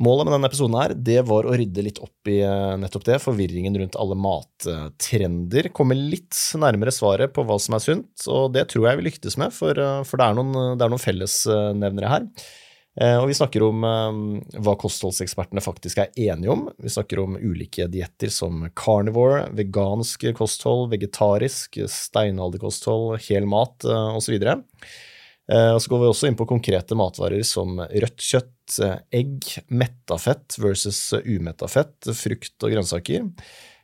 Målet med denne episoden her, det var å rydde litt opp i eh, nettopp det, forvirringen rundt alle mattrender. Komme litt nærmere svaret på hva som er sunt, og det tror jeg vi lyktes med, for, eh, for det, er noen, noen fellesnevnere her. Eh, og vi snakker om hva kostholdsekspertene faktisk er enige om. Vi snakker om ulike dietter som carnivore, vegansk kosthold, vegetarisk, steinalderkosthold, hel mat osv. Og så går vi også inn på konkrete matvarer som rødt kjøtt, egg, metta fett versus umetta fett, frukt og grønnsaker.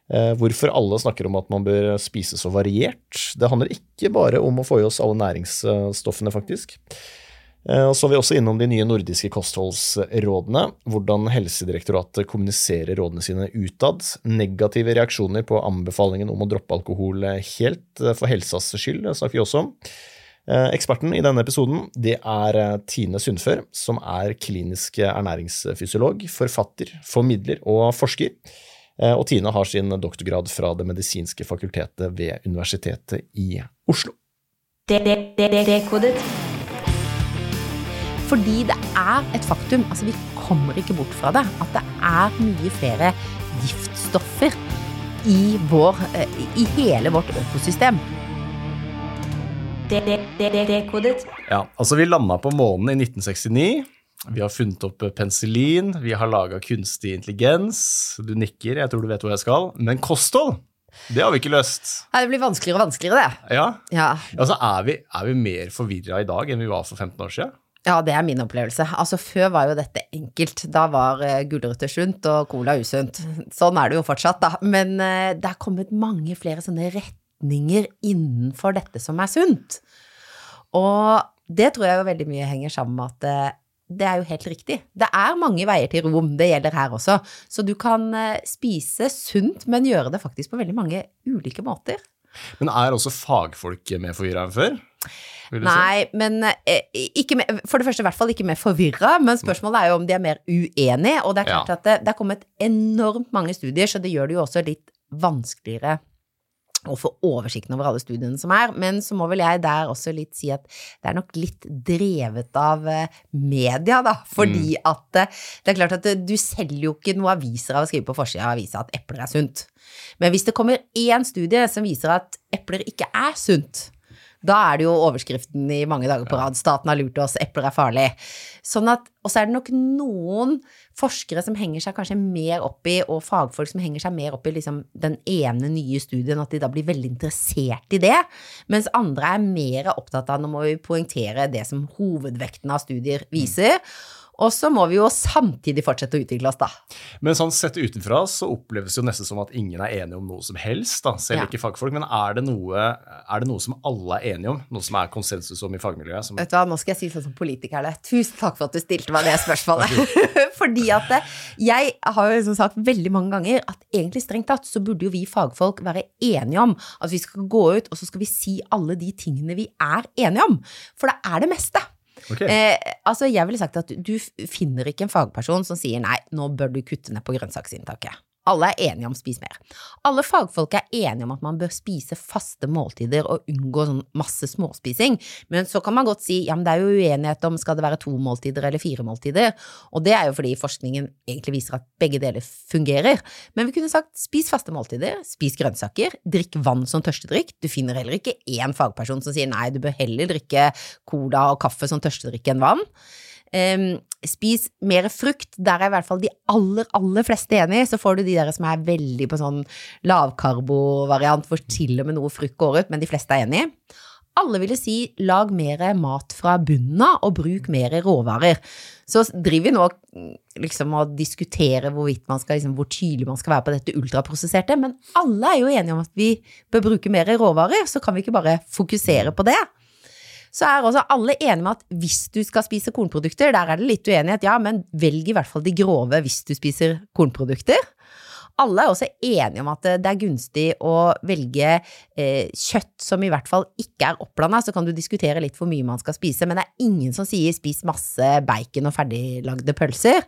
Eh, hvorfor alle snakker om at man bør spise så variert. Det handler ikke bare om å få i oss alle næringsstoffene, faktisk. Eh, og så er vi også innom de nye nordiske kostholdsrådene. Hvordan Helsedirektoratet kommuniserer rådene sine utad. Negative reaksjoner på anbefalingen om å droppe alkohol helt for helsas skyld snakker vi også om. Eh, eksperten i denne episoden det er eh, Tine Sundfør, som er klinisk ernæringsfysiolog, forfatter, formidler og forsker. Eh, og Tine har sin doktorgrad fra Det medisinske fakultetet ved Universitetet i Oslo. Det er kodet. Fordi det er et faktum, altså vi kommer ikke bort fra det, at det er mye flere giftstoffer i, vår, i hele vårt økosystem. Dekodet. Ja, altså vi landa på månen i 1969. Vi har funnet opp penicillin, vi har laga kunstig intelligens. Du nikker, jeg tror du vet hvor jeg skal. Men kosthold, det har vi ikke løst. Nei, Det blir vanskeligere og vanskeligere, det. Ja, ja. Altså, er vi, er vi mer forvirra i dag enn vi var for 15 år siden? Ja, det er min opplevelse. Altså, Før var jo dette enkelt. Da var uh, gulrøtter sunt og cola usunt. Sånn er det jo fortsatt, da. Men uh, det er kommet mange flere sånne retninger innenfor dette som er sunt. Og det tror jeg jo veldig mye henger sammen med at det, det er jo helt riktig. Det er mange veier til rom, det gjelder her også. Så du kan eh, spise sunt, men gjøre det faktisk på veldig mange ulike måter. Men er også fagfolk mer forvirra enn før? Nei, si? men eh, med, For det første i hvert fall ikke mer forvirra, men spørsmålet er jo om de er mer uenige. Og det er klart ja. at det, det er kommet enormt mange studier, så det gjør det jo også litt vanskeligere å få oversikten over alle studiene som er. Men så må vel jeg der også litt si at det er nok litt drevet av eh, media, da. Fordi mm. at eh, det er klart at eh, du selger jo ikke noen aviser av å skrive på forsida av avisa at epler er sunt. Men hvis det kommer én studie som viser at epler ikke er sunt, da er det jo overskriften i mange dager på rad 'Staten har lurt oss, epler er farlig'. Sånn at, og så er det nok noen forskere som henger seg kanskje mer opp i, og fagfolk som henger seg mer opp i liksom den ene nye studien, at de da blir veldig interessert i det. Mens andre er mer opptatt av, nå må vi poengtere det som hovedvekten av studier viser. Mm. Og så må vi jo samtidig fortsette å utvikle oss, da. Men sånn sett utenfra så oppleves det jo nesten som at ingen er enige om noe som helst, da, selv ja. ikke fagfolk. Men er det, noe, er det, noe, som alle er enige om? Noe som er konsensus om i fagmiljøet? Som... Vet du hva, nå skal jeg si sånn som politikerne. Tusen takk for at du stilte meg det spørsmålet. Fordi at eh, jeg har jo liksom sagt veldig mange ganger at egentlig strengt tatt så burde jo vi fagfolk være enige om at vi skal gå ut og så skal vi si alle de tingene vi er enige om. For det er det meste. Okay. Eh, altså, jeg ville sagt at du finner ikke en fagperson som sier nei, nå bør du kutte ned på grønnsaksinntaket. Alle er enige om å spise mer. Alle fagfolk er enige om at man bør spise faste måltider og unngå sånn masse småspising, men så kan man godt si ja, men det er jo uenighet om skal det være to måltider eller fire måltider, og det er jo fordi forskningen egentlig viser at begge deler fungerer. Men vi kunne sagt spis faste måltider, spis grønnsaker, drikk vann som tørstedrikk. Du finner heller ikke én fagperson som sier nei, du bør heller drikke cola og kaffe som tørstedrikk enn vann. Um, spis mer frukt. Der er i hvert fall de aller, aller fleste enig. Så får du de der som er veldig på sånn lavkarbo-variant, hvor til og med noe frukt går ut, men de fleste er enig. Alle ville si lag mer mat fra bunnen av, og bruk mer råvarer. Så driver vi nå liksom og diskuterer hvorvidt man skal, liksom, hvor tydelig man skal være på dette ultraprosesserte, men alle er jo enige om at vi bør bruke mer råvarer, så kan vi ikke bare fokusere på det så er også alle enige med at hvis du skal spise kornprodukter, der er det litt uenighet, ja, men velg i hvert fall de grove hvis du spiser kornprodukter. alle er også enige om at det er gunstig å velge eh, kjøtt som i hvert fall ikke er oppblanda. Så kan du diskutere litt hvor mye man skal spise, men det er ingen som sier spis masse bacon og ferdiglagde pølser.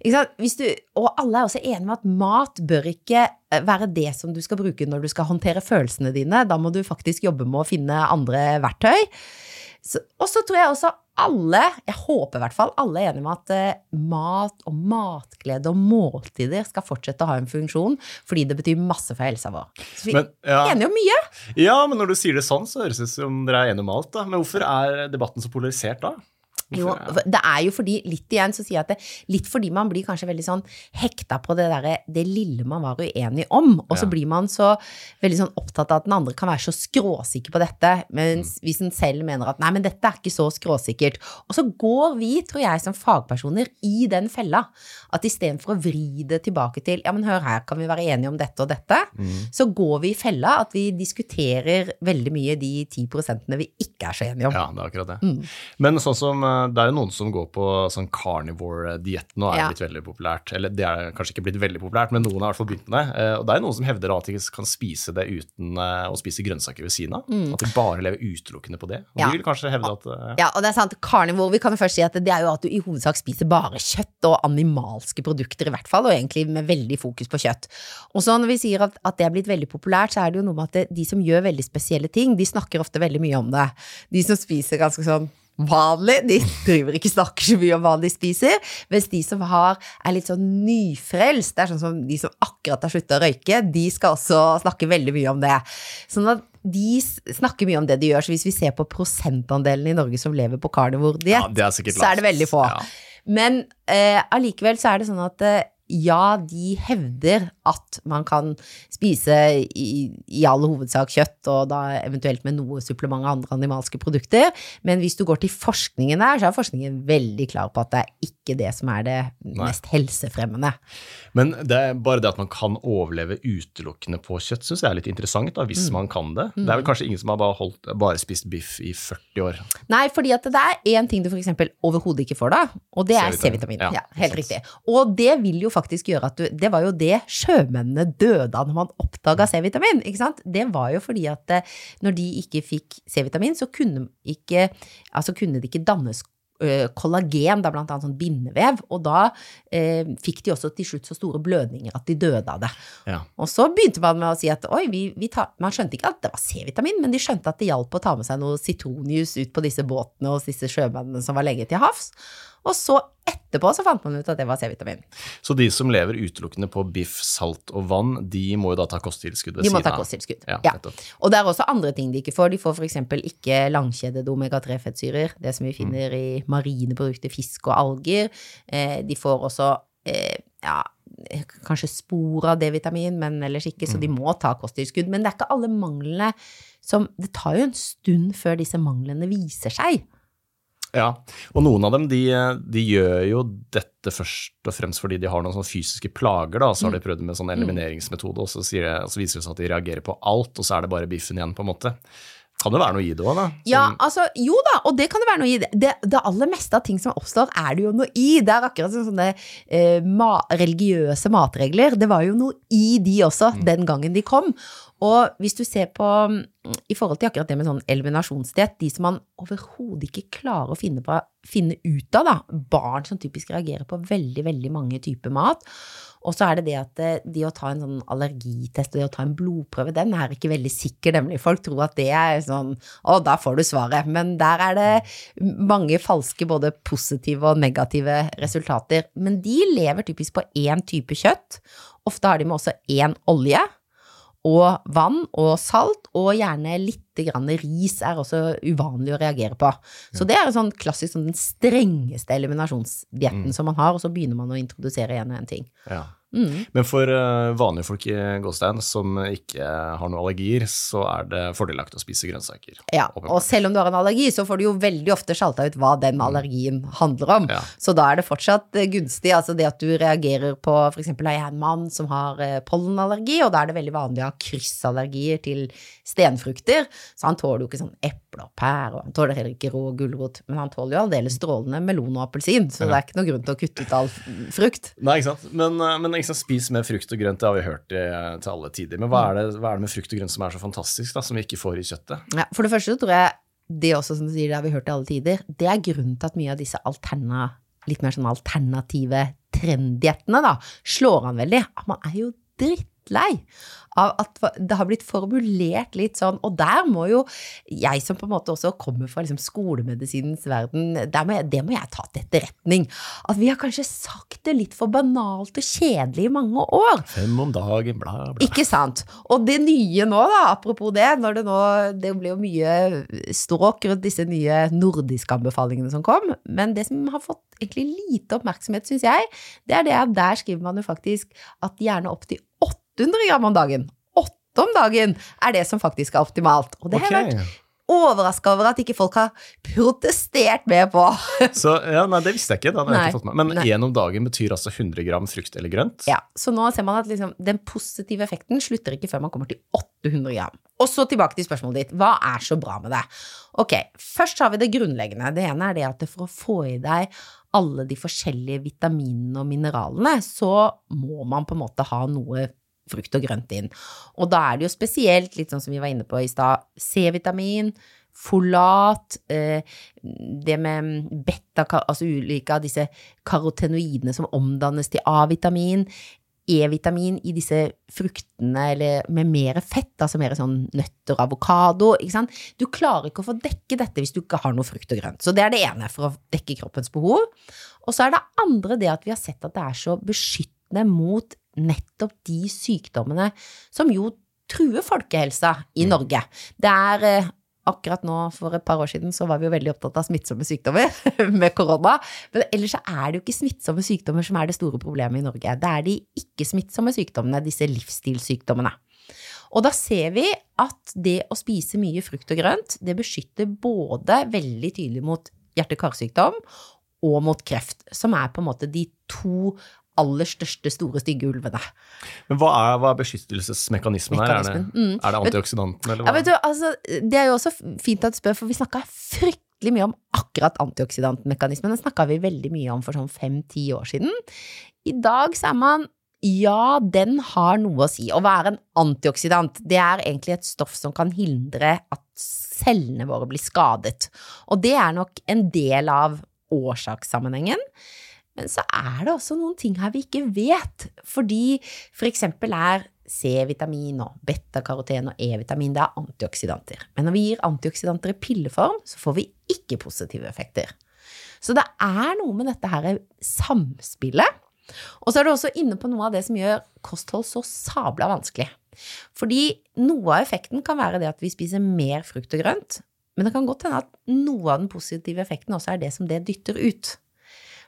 Du, og alle er også enige med at mat bør ikke eh, være det som du skal bruke når du skal håndtere følelsene dine. Da må du faktisk jobbe med å finne andre verktøy. og så tror jeg også alle, jeg håper i hvert fall alle er enige om at uh, mat og matglede og måltider skal fortsette å ha en funksjon, fordi det betyr masse for helsa vår. Så vi men, ja. er enige om mye. Ja, men når du sier det sånn, så høres det ut som dere er enige om alt. da. Men hvorfor er debatten så polarisert da? Jo, det er jo fordi, litt igjen så sier jeg at det, litt fordi man blir kanskje veldig sånn hekta på det derre det lille man var uenig om, og så ja. blir man så veldig sånn opptatt av at den andre kan være så skråsikker på dette, mens mm. hvis en selv mener at nei, men dette er ikke så skråsikkert. Og så går vi, tror jeg, som fagpersoner i den fella, at istedenfor å vri det tilbake til ja, men hør her, kan vi være enige om dette og dette, mm. så går vi i fella at vi diskuterer veldig mye de ti prosentene vi ikke er så enige om. Ja, det er akkurat det. Mm. Men sånn som eh, det er jo noen som går på sånn carnivore-diett nå, er ja. blitt veldig populært. Eller det er kanskje ikke blitt veldig populært, men noen har i hvert fall begynt med det. Eh, og det er jo noen som hevder at de kan spise det uten eh, å spise grønnsaker ved siden av. Mm. At de bare lever utelukkende på det. Og ja. de vil kanskje hevde at ja. ja, og det er sant. Carnivore, vi kan jo først si at det er jo at du i hovedsak spiser bare kjøtt og animalske produkter, i hvert fall, og egentlig med veldig fokus på kjøtt. Og så når vi sier at, at det er blitt veldig populært, så er det jo noe med at det, de som gjør veldig spesielle ting, de snakker ofte veldig mye om det. De som spiser ganske sånn vanlig, de driver ikke snakker så mye om hva de spiser. Mens de som har, er litt sånn nyfrelst, det er sånn som de som akkurat har slutta å røyke, de skal også snakke veldig mye om det. Sånn at de snakker mye om det de gjør, så hvis vi ser på prosentandelen i Norge som lever på carnivore-diett, ja, så er det veldig få. Ja. Men eh, så er det sånn at eh, ja, de hevder at man kan spise i, i all hovedsak kjøtt, og da eventuelt med noe supplement av andre animalske produkter, men hvis du går til forskningen der, så er forskningen veldig klar på at det er ikke det som er det mest Nei. helsefremmende. Men det er bare det at man kan overleve utelukkende på kjøtt, syns jeg er litt interessant, da, hvis mm. man kan det. Mm. Det er vel kanskje ingen som har bare, holdt, bare spist biff i 40 år? Nei, fordi at det er én ting du f.eks. overhodet ikke får da, og det er C-vitamin. Ja, ja, helt riktig. Og det vil jo faktisk gjøre at du Det var jo det sjømennene døde av når man oppdaga C-vitamin? Det var jo fordi at eh, når de ikke fikk C-vitamin, så kunne, ikke, altså kunne det ikke dannes kollagen, da blant annet sånn bindevev, og da eh, fikk de også til slutt så store blødninger at de døde av det. Ja. Og så begynte man med å si at oi, vi, vi tar, man skjønte ikke at det var C-vitamin, men de skjønte at det hjalp å ta med seg noe sitronjus ut på disse båtene hos disse sjømennene som var legget til havs. Og så etterpå så fant man ut at det var C-vitamin. Så de som lever utelukkende på biff, salt og vann, de må jo da ta kosttilskudd ved siden av? De må ta kosttilskudd, ja. ja. Og det er også andre ting de ikke får. De får f.eks. ikke langkjedede omega-3-fettsyrer, det som vi finner mm. i marine produkter, fisk og alger. Eh, de får også eh, ja, kanskje spor av D-vitamin, men ellers ikke, så de mm. må ta kosttilskudd. Men det er ikke alle manglene som Det tar jo en stund før disse manglene viser seg. Ja, og noen av dem de, de, gjør jo dette først og fremst fordi de har noen sånne fysiske plager. da, Så har de mm. prøvd med sånn elimineringsmetode, og så, det, og så, viser det seg at de reagerer på alt, og så er det bare biffen igjen, på en måte. Kan det være noe i det òg, da? Som... Ja, altså, jo da, og det kan det være noe i. Det, det, aller meste av ting som oppstår, er det jo noe i. Det er akkurat som sånne eh, ma religiøse matregler. Det var jo noe i de også, mm. den gangen de kom. Og hvis du ser på i forhold til akkurat det med sånn eliminasjonsdiett, de som man overhodet ikke klarer å finne, på, finne, ut av, da, barn som typisk reagerer på veldig, veldig mange typer mat. Og så er det det at det de å ta en sånn allergitest og det å ta en blodprøve, den er ikke veldig sikker, nemlig. Folk tror at det er sånn å, da får du svaret. Men der er det mange falske, både positive og negative resultater. Men de lever typisk på én type kjøtt. Ofte har de med også én olje og vann og salt, og gjerne litt ris er også uvanlig å reagere på. Så det er sånn klassisk sånn den strengeste eliminasjonsdietten mm. som man har, og så begynner man å introdusere igjen og en ting. Ja. Mm. Men for uh, vanlige folk i Gåstein som ikke har noen allergier, så er det fordelaktig å spise grønnsaker. Ja, og selv om du har en allergi, så får du jo veldig ofte sjalta ut hva den mm. allergien handler om. Ja. Så da er det fortsatt uh, gunstig. Altså det at du reagerer på f.eks. har jeg en mann som har uh, pollenallergi, og da er det veldig vanlig å ha kryssallergier til stenfrukter. Så han tåler jo ikke sånn eple og pære, og han tåler heller ikke rå gulrot. Men han tåler jo aldeles strålende melon og appelsin, så det er ikke noe grunn til å kutte ut all frukt. Nei, ikke sant. Men, eh, men ikke sant, spis mer frukt og grønt, det har vi hørt i, til alle tider. Men hva er, det, hva er det med frukt og grønt som er så fantastisk, da, som vi ikke får i kjøttet? Ja, for det første så tror jeg det også, som du sier, det har vi hørt i alle tider, det er grunnen til at mye av disse alterna, litt mer sånn alternative trenddiettene, da, slår an veldig. Man er jo drittlei av at det har blitt formulert litt sånn, og der må jo jeg som på en måte også kommer fra liksom skolemedisinens verden, må jeg, det må jeg ta til etterretning. At vi har kanskje sagt det litt for banalt og kjedelig i mange år. Fem om dagen, bla, bla. Ikke sant. Og det nye nå, da, apropos det, når det nå Det blir jo mye stråk rundt disse nye nordiske anbefalingene som kom, men det som har fått egentlig lite oppmerksomhet, syns jeg, det er det at der skriver man jo faktisk at gjerne opp til 800 gram om dagen. Åtte om dagen er det som faktisk er optimalt. Og det har jeg vært overraska over at ikke folk har protestert med på. Så, ja, nei, det visste jeg ikke. Det hadde jeg ikke fått med. Men én om dagen betyr altså 100 gram frukt eller grønt? Ja, Så nå ser man at liksom, den positive effekten slutter ikke før man kommer til 800 gram. Og så tilbake til spørsmålet ditt. Hva er så bra med det? Ok, først har vi det grunnleggende. Det ene er det at for å få i deg alle de forskjellige vitaminene og mineralene, så må man på en måte ha noe frukt og grønt inn. Og da er det jo spesielt, litt sånn som vi var inne på i stad, C-vitamin, folat, eh, det med beta, altså ulike av disse karotenoidene som omdannes til A-vitamin, E-vitamin i disse fruktene eller med mer fett, altså mer sånn nøtter avokado, ikke sant. Du klarer ikke å få dekke dette hvis du ikke har noe frukt og grønt. Så det er det ene for å dekke kroppens behov. Og så er det andre det at vi har sett at det er så beskyttende mot nettopp de sykdommene som jo truer folkehelsa i Norge. Det er eh, Akkurat nå for et par år siden så var vi jo veldig opptatt av smittsomme sykdommer med korona. Men ellers så er det jo ikke smittsomme sykdommer som er det store problemet i Norge. Det er de ikke-smittsomme sykdommene, disse livsstilssykdommene. Og da ser vi at det å spise mye frukt og grønt, det beskytter både veldig tydelig mot hjerte-karsykdom og mot kreft, som er på en måte de to aller største store stygge ulvene. Men hva er, hva er beskyttelsesmekanismen her? Er det, mm. er det antioksidantene, eller Ja, hva? vet du, altså, det er jo også fint at du spør, for vi snakka fryktelig mye om akkurat antioksidantmekanismen. Den snakka vi veldig mye om for sånn fem-ti år siden. I dag så er man ja, den har noe å si. Å være en antioksidant, det er egentlig et stoff som kan hindre at cellene våre blir skadet. Og det er nok en del av årsakssammenhengen. Men så er det også noen ting her vi ikke vet, fordi for eksempel er C-vitamin og beta-karoten og E-vitamin det er antioksidanter. Men når vi gir antioksidanter i pilleform, så får vi ikke positive effekter. Så det er noe med dette her samspillet. Og så er du også inne på noe av det som gjør kosthold så sabla vanskelig. Fordi noe av effekten kan være det at vi spiser mer frukt og grønt, men det kan godt hende at noe av den positive effekten også er det som det dytter ut.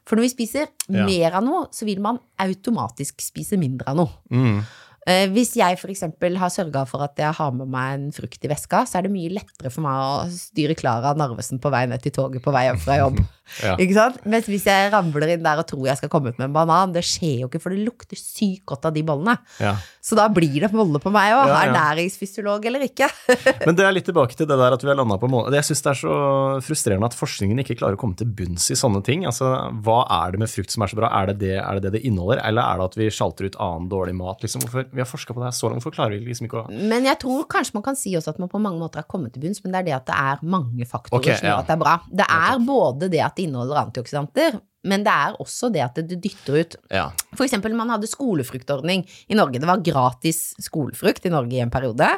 For når vi spiser Ja. mer av noe, så vil man automatisk spise mindre av noe. Mm. Eh, Hvis jeg for eksempel har sørga for at jeg har med meg en frukt i veska, så er det mye lettere for meg å styre klar av Narvesen på vei ned til toget på vei hjem fra jobb. Ja. Ikke sant? Mens hvis jeg ramler inn der og tror jeg skal komme ut med en banan, det skjer jo ikke, for det lukter sykt godt av de bollene. Ja. Så da blir det bolle på meg òg, Ja, ja. ernæringsfysiolog eller ikke. Men det er litt tilbake til det der at vi har landa på mål. Jeg syns det er så frustrerende at forskningen ikke klarer å komme til bunns i sånne ting. Altså, Hva er det med frukt som er så bra? Er det det er det, det, det inneholder, eller er det at vi sjalter ut annen dårlig mat? Liksom, hvorfor, vi har forska på det her så langt, hvorfor klarer vi liksom ikke å Men jeg tror kanskje man kan si også at man på mange måter har kommet til bunns, men det er det at det er mange faktorer Ok, som gjør at det er bra. Det er både det at det inneholder antioksidanter, men det er også det at det dytter ut Ja. For eksempel, man hadde skolefruktordning i Norge. Det var gratis skolefrukt i Norge i en periode.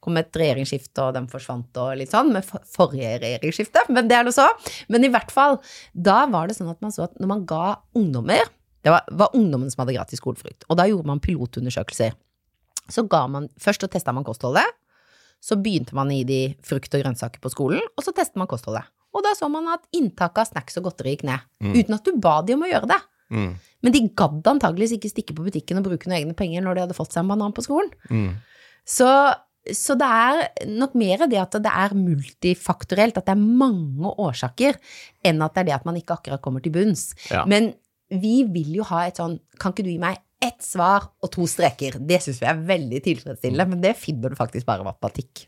Kom et regjeringsskifte, og den forsvant og litt sånn, med forrige regjeringsskifte, men det er det så. Men i hvert fall, da var det sånn at man så at når man ga ungdommer Det var, var ungdommen som hadde gratis skolefrukt, og da gjorde man pilotundersøkelser. Så ga man Først så testa man kostholdet. Så begynte man i de frukt og grønnsaker på skolen, og så testet man kostholdet. Og da så man at inntaket av snacks og godteri gikk ned. Uten at du ba de om å gjøre det. Mm. Men de gadd antageligvis ikke stikke på butikken og bruke noen egne penger når de hadde fått seg en banan på skolen. Mm. Så, så det er nok mer det at det er multifaktorelt, at det er mange årsaker, enn at det er det at man ikke akkurat kommer til bunns. Ja. Men vi vil jo ha et sånn Kan ikke du gi meg ett svar og to streker. Det syns vi er veldig tilfredsstillende, men det finner du faktisk bare i matematikk.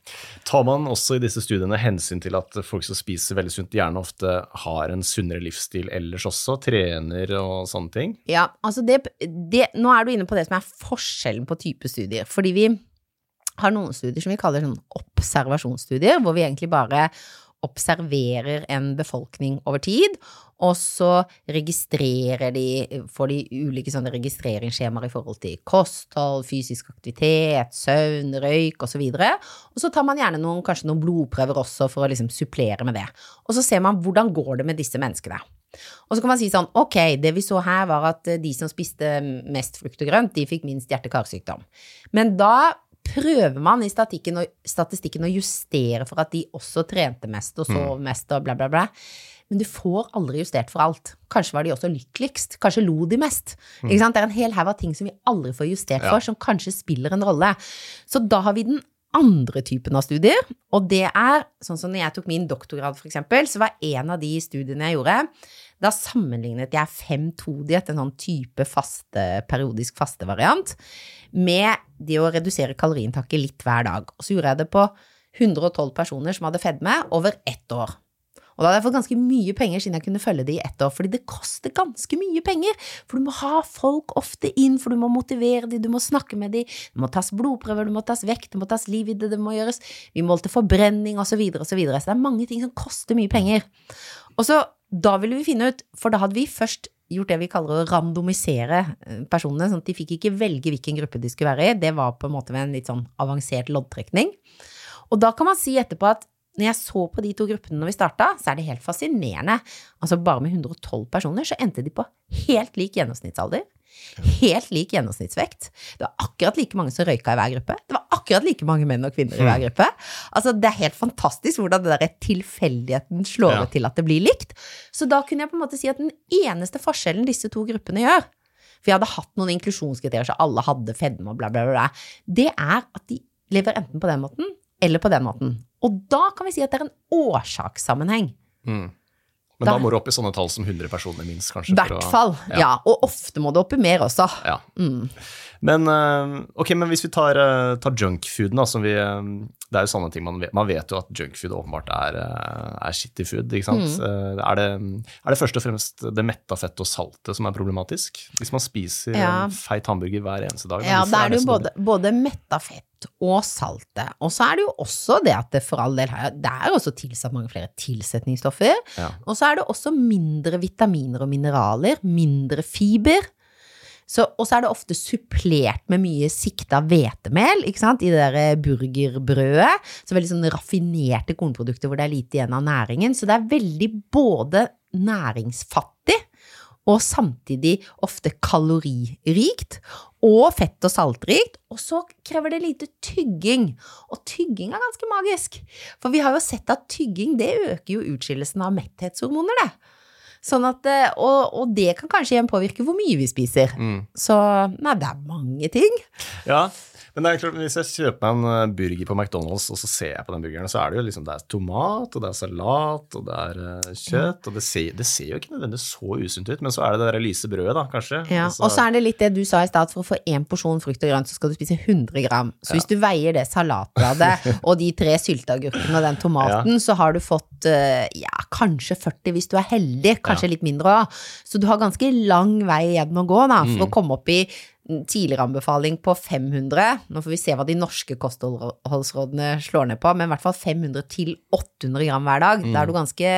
Tar man også i disse studiene hensyn til at folk som spiser veldig sunt, gjerne ofte har en sunnere livsstil ellers også? Trener og sånne ting? Ja, altså det, det Nå er du inne på det som er forskjellen på type studier. Fordi vi har noen studier som vi kaller sånn observasjonsstudier, hvor vi egentlig bare observerer en befolkning over tid, og så registrerer de, får de ulike sånne registreringsskjemaer i forhold til kosthold, fysisk aktivitet, søvn, røyk osv. Og, så og så tar man gjerne noen, kanskje noen blodprøver også for å liksom supplere med det. Og så ser man hvordan går det med disse menneskene. Og så kan man si sånn, ok, det vi så her var at de som spiste mest frukt og grønt, de fikk minst hjerte-karsykdom. Men da prøver man i statistikken å, justere for at de også trente mest og sov mest og bla, bla, bla. Men du får aldri justert for alt. Kanskje var de også lykkeligst. Kanskje lo de mest. Ikke sant? Det er en hel haug av ting som vi aldri får justert Ja. for, som kanskje spiller en rolle. Så da har vi den andre typen av studier, og det er sånn som når jeg tok min doktorgrad, for eksempel, så var en av de studiene jeg gjorde, da sammenlignet jeg 5-2-diett, en sånn type faste, periodisk fastevariant, med det å redusere kaloriinntaket litt hver dag. Og så gjorde jeg det på 112 personer som hadde fedme over ett år. Og da hadde jeg fått ganske mye penger siden jeg kunne følge det i ett år, fordi det koster ganske mye penger. For du må ha folk ofte inn, for du må motivere dem, du må snakke med dem, det må tas blodprøver, det må tas vekt, det må tas liv i det, det må gjøres, vi målte forbrenning osv., osv. Så, videre, og så, så det er mange ting som koster mye penger. Og så, da ville vi finne ut, for da hadde vi først gjort det vi kaller å randomisere eh, personene, sånn at de fikk ikke velge hvilken gruppe de skulle være i, det var på en måte med en litt sånn avansert loddtrekning. Og da kan man si etterpå at når jeg så på de to gruppene når vi starta, så er det helt fascinerende. Altså bare med 112 personer så endte de på helt lik gjennomsnittsalder. Helt lik gjennomsnittsvekt. Det var akkurat like mange som røyka i hver gruppe. Det var akkurat like mange menn og kvinner i hver gruppe. Altså Det er helt fantastisk hvordan det der tilfeldigheten slår Ja. til at det blir likt. Så da kunne jeg på en måte si at den eneste forskjellen disse to gruppene gjør, for jeg hadde hatt noen inklusjonskriterier så alle hadde fedme og bla, bla, bla, det er at de lever enten på den måten eller på den måten. Og da kan vi si at det er en årsakssammenheng. Men Da- da må du opp i sånne tall som 100 personer minst, kanskje. I hvert fall. Ja. Og ofte må det opp i mer også. Ja. Mm. Men, okay, men hvis vi tar, uh, tar junkfooden, som vi eh, Det er jo sånne ting man vet. Man vet jo at junkfood åpenbart er, eh, er shitty food, ikke sant. Mm. Eh, er, det, er det først og fremst det metta fettet og saltet som er problematisk? Hvis man spiser Ja. feit hamburger hver eneste dag, Ja, da er det jo både, både metta fett og saltet. Og så er det jo også det at det for all del det er også tilsatt mange flere tilsetningsstoffer. Ja. Og så er det også mindre vitaminer og mineraler, mindre fiber. Og så er det ofte supplert med mye sikta hvetemel i det der burgerbrødet. Så veldig sånn raffinerte kornprodukter hvor det er lite igjen av næringen. Så det er veldig både næringsfattig og samtidig ofte kaloririkt. Og fett- og saltrikt. Og så krever det lite tygging. Og tygging er ganske magisk. For vi har jo sett at tygging det øker jo utskillelsen av metthetshormoner, det. Sånn at, eh, og, og det kan kanskje igjen påvirke hvor mye vi spiser. Mm. Så nei, det er mange ting. Ja, men det er klart, hvis jeg kjøper meg en eh, burger på McDonald's, og så ser jeg på den burgeren, så er det jo liksom, det er tomat, og det er salat, og det er eh, kjøtt, og det ser, det ser jo ikke nødvendigvis så usunt ut, men så er det det der lyse brødet da, kanskje. Ja, Altså, og så er det litt det du sa i stad, for å få én porsjon frukt og grønt, så skal du spise 100 gram. Så hvis du veier det salatbladet og de tre sylteagurkene og den tomaten, så har du fått eh, ja, kanskje 40 hvis du er heldig, kanskje litt mindre òg. Så du har ganske lang vei igjen å gå da, for å komme opp i mm, tidligere anbefaling på 500. Nå får vi se hva de norske kostholdsrådene slår ned på, men i hvert fall 500 til 800 gram hver dag. Da er du ganske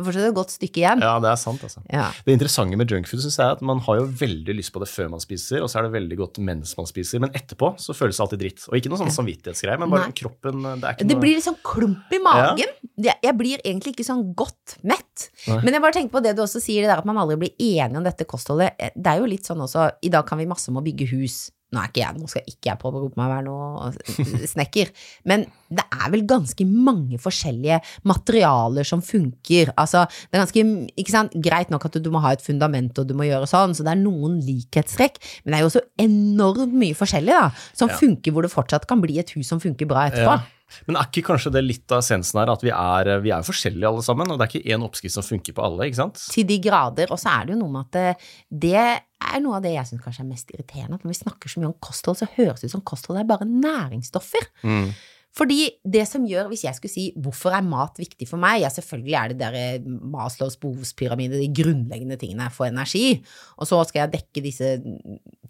Får fortsatt et godt stykke igjen. Ja, det er sant, altså. Ja. Det interessante med junkfood synes jeg er at man har jo veldig lyst på det før man spiser, og så er det veldig godt mens man spiser, men etterpå så føles det alltid dritt. Og ikke noe sånn samvittighetsgreie, men bare Nei. kroppen Det er ikke Det noe blir litt sånn klump i magen. Jeg, jeg blir egentlig ikke sånn godt mett. Nei. Men jeg bare tenker på det du også sier, det der at man aldri blir enige om dette kostholdet. Det er jo litt sånn også I dag kan vi masse om å bygge hus. Nå, er ikke jeg, nå skal ikke jeg påberope meg å være noe snekker, men det er vel ganske mange forskjellige materialer som funker. Altså, det er ganske ikke sant? Greit nok at du, du må ha et fundament og du må gjøre sånn, så det er noen likhetstrekk, men det er jo også enormt mye forskjellig da, som Ja. funker hvor det fortsatt kan bli et hus som funker bra etterpå. Ja. Men er ikke kanskje det litt av essensen her, at vi er, vi er forskjellige alle sammen, og det er ikke én oppskrift som funker på alle, ikke sant? Til de grader. Og så er det jo noe med at det, det er noe av det jeg syns kanskje er mest irriterende. At når vi snakker så mye om kosthold, så høres det ut som kosthold er bare næringsstoffer. Mm. Fordi det som gjør, hvis jeg skulle si hvorfor er mat viktig for meg, ja selvfølgelig er det der eh, Maslows behovspyramide, de grunnleggende tingene for energi, og så skal jeg dekke disse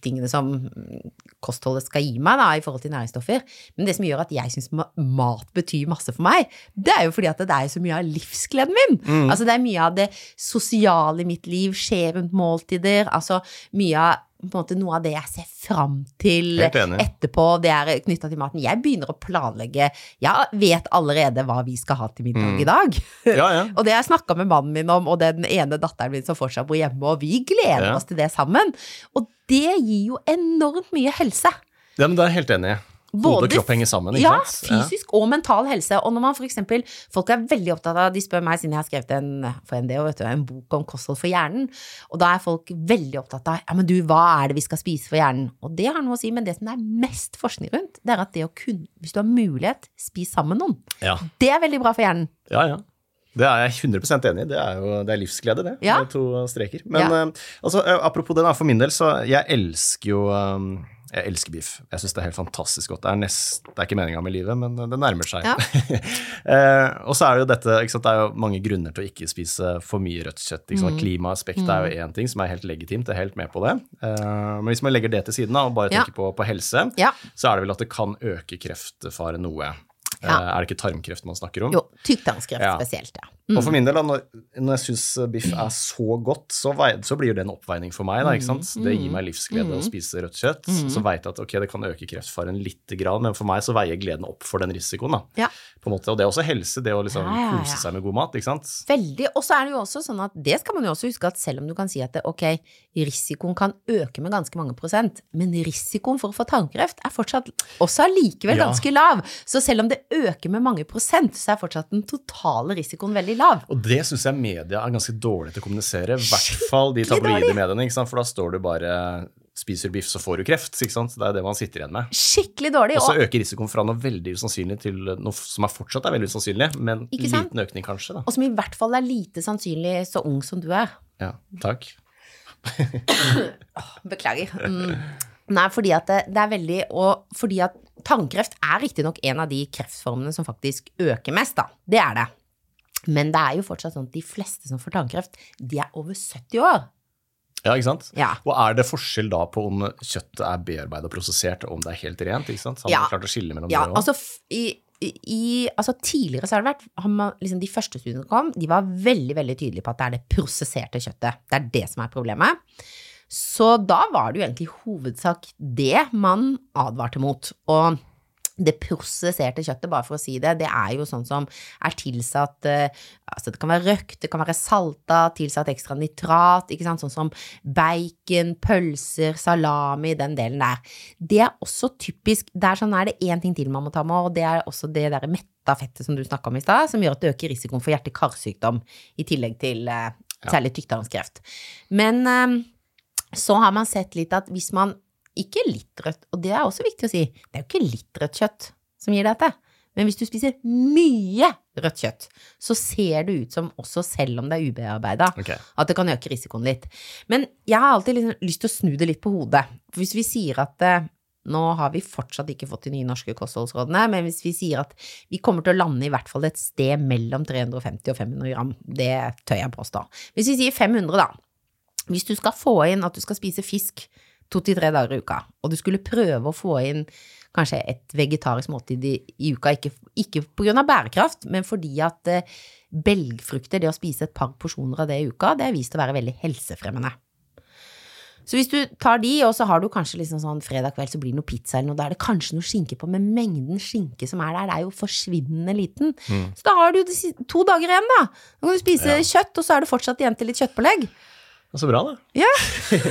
tingene som kostholdet skal gi meg da, i forhold til næringsstoffer. Men det som gjør at jeg syns mat betyr masse for meg, det er jo fordi at det er så mye av livsgleden min. Mm. Altså det er mye av det sosiale i mitt liv, skjer rundt måltider, altså mye av måte noe av det jeg ser fram til etterpå, det er knytta til maten. Jeg begynner å planlegge Jeg vet allerede hva vi skal ha til middag Mm. i dag. Ja, ja. Og det har jeg snakka med mannen min om, og den ene datteren min som fortsatt bor hjemme, og vi gleder Ja. oss til det sammen. Og det gir jo enormt mye helse. ja men Da er jeg helt enig i. Hode Både og kropp henger sammen, Ja, fysisk og mental helse. Og når man for eksempel, folk er veldig opptatt av, de spør meg siden jeg har skrevet en, for vet du, en bok om kosthold for hjernen, og da er folk veldig opptatt av, ja, men du, hva er det vi skal spise for hjernen? Og det har noe å si, men det som det er mest forskning rundt, det er at det å kunne, hvis du har mulighet, spis sammen med noen. Ja. Det er veldig bra for hjernen. Ja, ja. Det er jeg 100% enig i. Det er jo det er livsglede, det. Ja. To streker. Men Ja. eh, altså, eh, apropos det, da. For min del, så jeg elsker jo eh, jeg elsker biff. Jeg syns det er helt fantastisk godt. Det er, nest, det er ikke meninga med livet, men det nærmer seg. Ja. eh, og så er det jo dette sant? Det er jo mange grunner til å ikke spise for mye rødt kjøtt. Mm. Klimaaspektet mm. er jo én ting som er helt legitimt, jeg er helt med på det. Eh, men hvis man legger det til siden da, og bare Ja. tenker på, på helse, Ja. så er det vel at det kan øke kreftfaren noe. Ja. Eh, er det ikke tarmkreft man snakker om? Jo, tykktarmskreft Ja. spesielt, ja. Og for min del, da, når, når jeg syns biff er så godt, så, vei, så blir det en oppveining for meg. Da, ikke sant? Det gir meg livsglede å spise rødt kjøtt. Så veit jeg at ok, det kan øke kreftfaren lite grann, men for meg så veier gleden opp for den risikoen. Da, Ja. På en måte. Og det er også helse, det å liksom Ja, ja, ja. kose seg med god mat. ikke sant? Veldig. Og så er det jo også sånn at det skal man jo også huske at selv om du kan si at det, ok, risikoen kan øke med ganske mange prosent, men risikoen for å få tarmkreft er fortsatt også allikevel ganske lav. Så selv om det øker med mange prosent, så er fortsatt den totale risikoen veldig lav. Og det syns jeg media er ganske dårlig til å kommunisere. I hvert fall de tabloide mediene, ikke sant? for da står det bare 'spiser biff, så får du kreft'. ikke sant? Det er det man sitter igjen med. Skikkelig dårlig. Og så øker risikoen fra noe veldig usannsynlig til noe som er fortsatt er veldig usannsynlig, men liten økning kanskje. da. og som i hvert fall er lite sannsynlig så ung som du er. Ja, takk. Beklager. Mm. Nei, fordi at det, det er veldig Og fordi at tannkreft er riktignok en av de kreftformene som faktisk øker mest, da. Det er det. Men det er jo fortsatt sånn at de fleste som får tannkreft, de er over 70 år. Ja, ikke sant? Ja. Og er det forskjell da på om kjøttet er bearbeidet og prosessert, og om det er helt rent? ikke sant? Har man Ja. klart å skille mellom Ja, det også? altså, i, i, altså tidligere så har det vært har man, liksom De første studiene som kom, de var veldig veldig tydelige på at det er det prosesserte kjøttet. Det er det som er problemet. Så da var det jo egentlig i hovedsak det man advarte mot. Og det prosesserte kjøttet, bare for å si det, det er jo sånn som er tilsatt eh, Altså det kan være røkt, det kan være salta, tilsatt ekstra nitrat, ikke sant, sånn som bacon, pølser, salami, den delen der. Det er også typisk Det er sånn er det én ting til man må ta med, og det er også det der metta fettet som du snakka om i stad, som gjør at det øker risikoen for hjerte-karsykdom, i tillegg til eh, særlig tykktarmskreft. Men eh, så har man sett litt at hvis man ikke litt rødt, og det er også viktig å si, det er jo ikke litt rødt kjøtt som gir dette. Men hvis du spiser mye rødt kjøtt, så ser det ut som, også selv om det er ubearbeida, okay. at det kan øke risikoen litt. Men jeg har alltid liksom lyst til å snu det litt på hodet. For hvis vi sier at eh, nå har vi fortsatt ikke fått de nye norske kostholdsrådene, men hvis vi sier at vi kommer til å lande i hvert fall et sted mellom 350 og 500 gram, det tør jeg påstå. Hvis vi sier 500, da. Hvis du skal få inn at du skal spise fisk to til tre dager i uka, og du skulle prøve å få inn kanskje et vegetarisk måltid i, i uka, ikke, ikke av bærekraft, men fordi at eh, belgfrukter, det å spise et par porsjoner av det i uka, det er vist å være veldig helsefremmende. Så hvis du tar de, og så har du kanskje liksom sånn fredag kveld, så blir det noe pizza eller noe, da er det kanskje noe skinke på, men mengden skinke som er der, det er jo forsvinnende liten. Så da har du to dager igjen, da. Da kan du spise Ja. kjøtt, og så er det fortsatt igjen til litt kjøttpålegg. Så bra, da. Ja.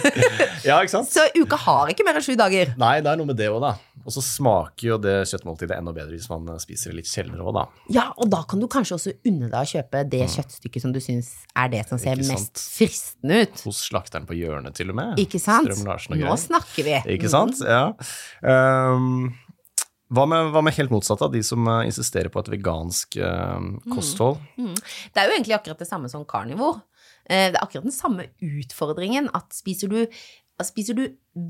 ja, ikke sant? Så uka har ikke mer enn sju dager. Nei, det er noe med det òg, da. Og så smaker jo det kjøttmåltidet enda bedre hvis man spiser det litt sjeldnere òg, da. Ja, og da kan du kanskje også unne deg å kjøpe det kjøttstykket som du syns er det som ser mest fristende ut. Hos slakteren på hjørnet, til og med. Ikke sant? Strøm Larsen og Nå snakker vi. Ikke sant? Ja. Um, Hva med, hva med helt motsatt av de som eh, insisterer på et vegansk uh, kosthold? Det er jo egentlig akkurat det samme som karnivor. Eh, Det er akkurat den samme utfordringen at spiser du Spiser du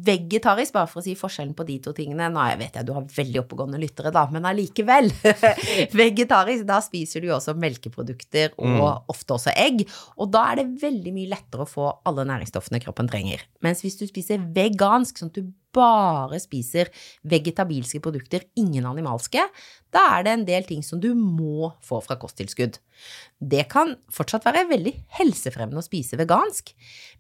vegetarisk, bare for å si forskjellen på de to tingene Nå jeg vet jeg du har veldig oppegående lyttere, da, men allikevel. vegetarisk, da spiser du jo også melkeprodukter og ofte også egg. Og da er det veldig mye lettere å få alle næringsstoffene kroppen trenger. Mens hvis du spiser vegansk, sånn at du bare spiser vegetabilske produkter, ingen animalske, da er det en del ting som du må få fra kosttilskudd. Det kan fortsatt være veldig helsefremmende å spise vegansk,